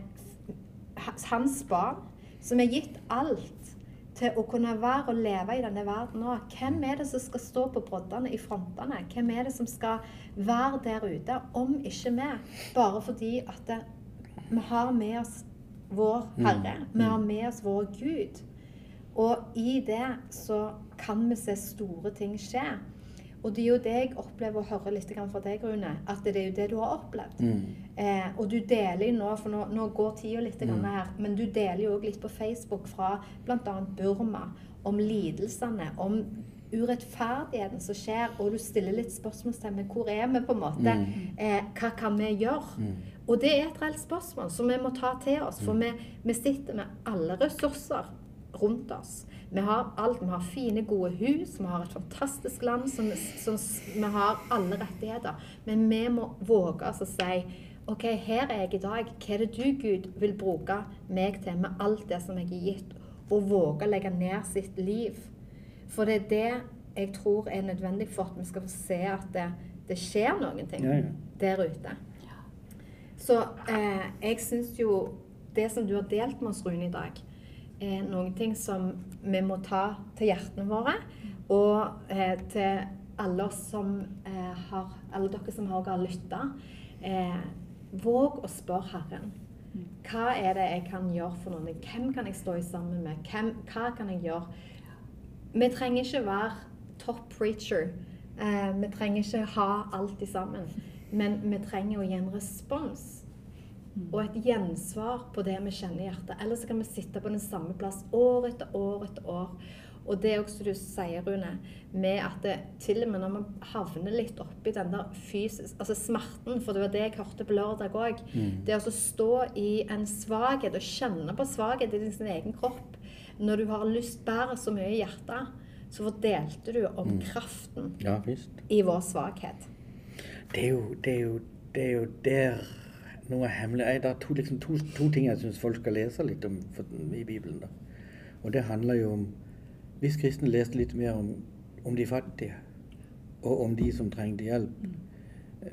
hans barn, som er gitt alt til å kunne være og leve i denne verden nå. Hvem er det som skal stå på broddene i frontene? Hvem er det som skal være der ute, om ikke vi? Bare fordi at det, vi har med oss vår Herre. Vi har med oss vår Gud. Og i det så kan vi se store ting skje. Og det er jo det jeg opplever å høre litt fra deg, Rune. At det er jo det du har opplevd. Mm. Eh, og du deler jo nå, for nå, nå går tida litt grann her, men du deler jo òg litt på Facebook fra bl.a. Burma om lidelsene, om urettferdigheten som skjer, og du stiller litt spørsmålstegn ved hvor er vi, på en måte. Eh, hva kan vi gjøre? Og det er et reelt spørsmål som vi må ta til oss, for vi, vi sitter med alle ressurser rundt oss. Vi har alt. Vi har fine, gode hus, vi har et fantastisk land, som, som, vi har alle rettigheter. Men vi må våge oss å si OK, her er jeg i dag. Hva er det du, Gud, vil bruke meg til med alt det som jeg er gitt? Og våge å legge ned sitt liv. For det er det jeg tror er nødvendig for at vi skal få se at det, det skjer noen ting Ja, ja. der ute. Så eh, jeg syns jo det som du har delt med oss, Rune, i dag, er ting som vi må ta til hjertene våre. Og eh, til alle som eh, har Alle dere som har, har lytta. Eh, våg å spørre Herren. Hva er det jeg kan gjøre for noen? Hvem kan jeg stå sammen med? Hvem, hva kan jeg gjøre? Vi trenger ikke være top preacher. Eh, vi trenger ikke ha alt i sammen. Men vi trenger å gi en respons og et gjensvar på det vi kjenner i hjertet. Ellers så kan vi sitte på den samme plass år etter år etter år. Og det er også du sier, Rune, med at det, til og med når man havner litt oppi den der fysisk, altså smerten, for det var det jeg hørte på lørdag òg, det å stå i en svakhet og kjenne på svakhet i din sin egen kropp når du har lyst bærer så mye i hjertet, så fordelte du om kraften Ja i vår svakhet. Det er jo, det er jo, det er jo der noe hemmelig. Det er to, liksom, to, to ting jeg syns folk skal lese litt om for, i Bibelen. da. Og det handler jo om Hvis kristne leste litt mer om, om de fattige, og om de som trengte hjelp,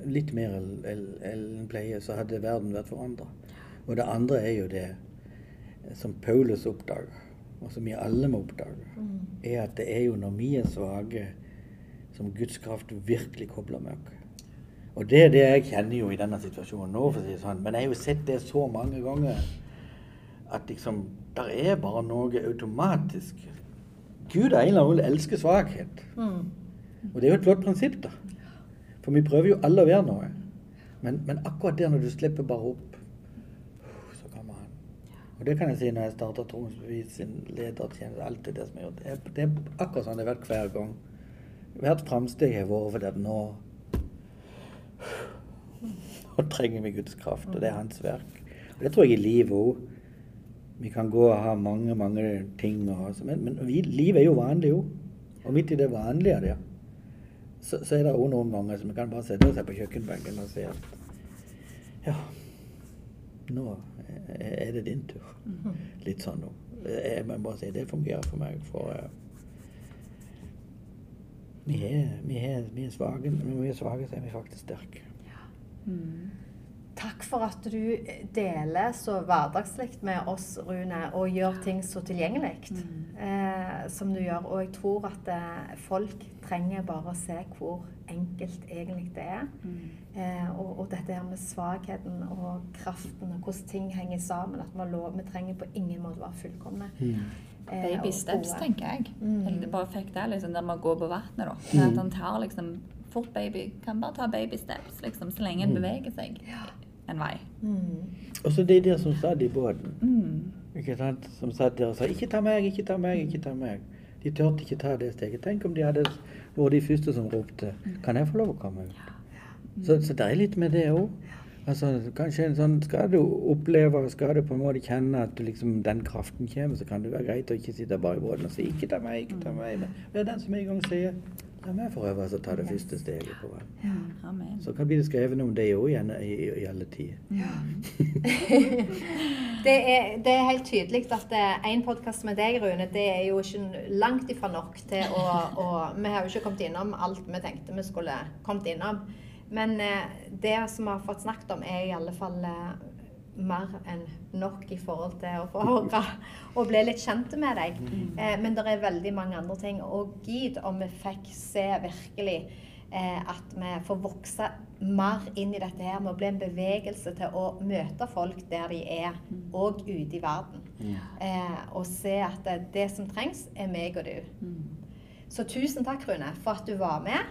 litt mer enn pleie, så hadde verden vært forandra. Og det andre er jo det som Paulus oppdager, og som vi alle må oppdage, er at det er jo når vi er svake, som Guds kraft virkelig kobler med oss. Og det er det jeg kjenner jo i denne situasjonen nå, for å si det sånn. Men jeg har jo sett det så mange ganger at liksom Der er bare noe automatisk Gud av en eller annen elsker svakhet. Og det er jo et flott prinsipp, da. For vi prøver jo alle å være noe. Men, men akkurat der når du slipper bare opp, så kommer han. Og det kan jeg si når jeg starter Troms Bevis sin ledertjeneste. Alt det, som har gjort. Det er, det er akkurat sånn det har vært hver gang. Hvert framsteg har vært fordi at nå Nå trenger vi Guds kraft, og det er hans verk. Og det tror jeg i livet òg. Vi kan gå og ha mange, mange ting, og, men, men vi, livet er jo vanlig òg. Og midt i det vanlige der, så, så er det òg noen ganger som vi kan bare sette oss her på kjøkkenbenken og si at ja, nå er det din tur. Litt sånn nå. Jeg må bare si det fungerer for meg. For eh, Vi er, vi er, vi er svake, men når vi er svake, så er vi faktisk sterke. Mm. Takk for at du deler så hverdagslig med oss, Rune, og gjør ting så tilgjengelig eh, som du gjør. Og jeg tror at eh, folk trenger bare å se hvor enkelt egentlig det er. Eh, og, og dette her med svakheten og kraften og hvordan ting henger sammen. At vi, lov, vi trenger på ingen måte være fullkomne. Mm. eh, Baby steps, gode. tenker jeg. Mm. Eller bare fikk det liksom, der man går på vannet. da. Mm. At han tar liksom fort baby, kan bare ta baby steps, liksom, så lenge en Mm. beveger seg en vei. Mm. Og så de der som satt i båten, Mm. ikke sant? som satt der og sa 'ikke ta meg, ikke ta meg', ikke ta meg. De turte ikke ta det steget. Tenk om de hadde vært de første som ropte 'kan jeg få lov å komme ut'? Så, så det er litt med det òg. Altså, kanskje en sånn, Skal du oppleve, skal du på en måte kjenne at du liksom, den kraften kommer, så kan det være greit å ikke sitte bare i båten og si 'ikke ta meg', ikke ta meg. Men det er den som en gang sier 'la meg for øvrig å ta det første steget på veien. Amen. Så kan bli det skrevet om det òg igjen i, i, i alle tider. Det er, det er helt tydelig at en podkast med deg, Rune, det er jo ikke langt ifra nok til å, å Vi har jo ikke kommet innom alt vi tenkte vi skulle kommet innom. Men eh, det som vi har fått snakket om, er i alle fall eh, mer enn nok i forhold til å få høre og bli litt kjent med deg. Eh, men det er veldig mange andre ting. Og gid om vi fikk se virkelig eh, at vi får vokse mer inn i dette her med å bli en bevegelse til å møte folk der de er, og ute i verden. Eh, og se at det, det som trengs, er meg og du. Så tusen takk, Rune, for at du var med.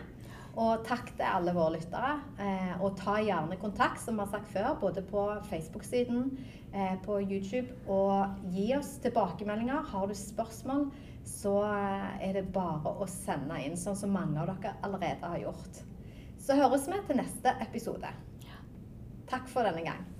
Og takk til alle våre lyttere. Eh, og ta gjerne kontakt, som vi har sagt før, både på Facebook-siden, eh, på YouTube. Og gi oss tilbakemeldinger. Har du spørsmål, så eh, er det bare å sende inn, sånn som mange av dere allerede har gjort. Så høres vi til neste episode. Takk for denne gang.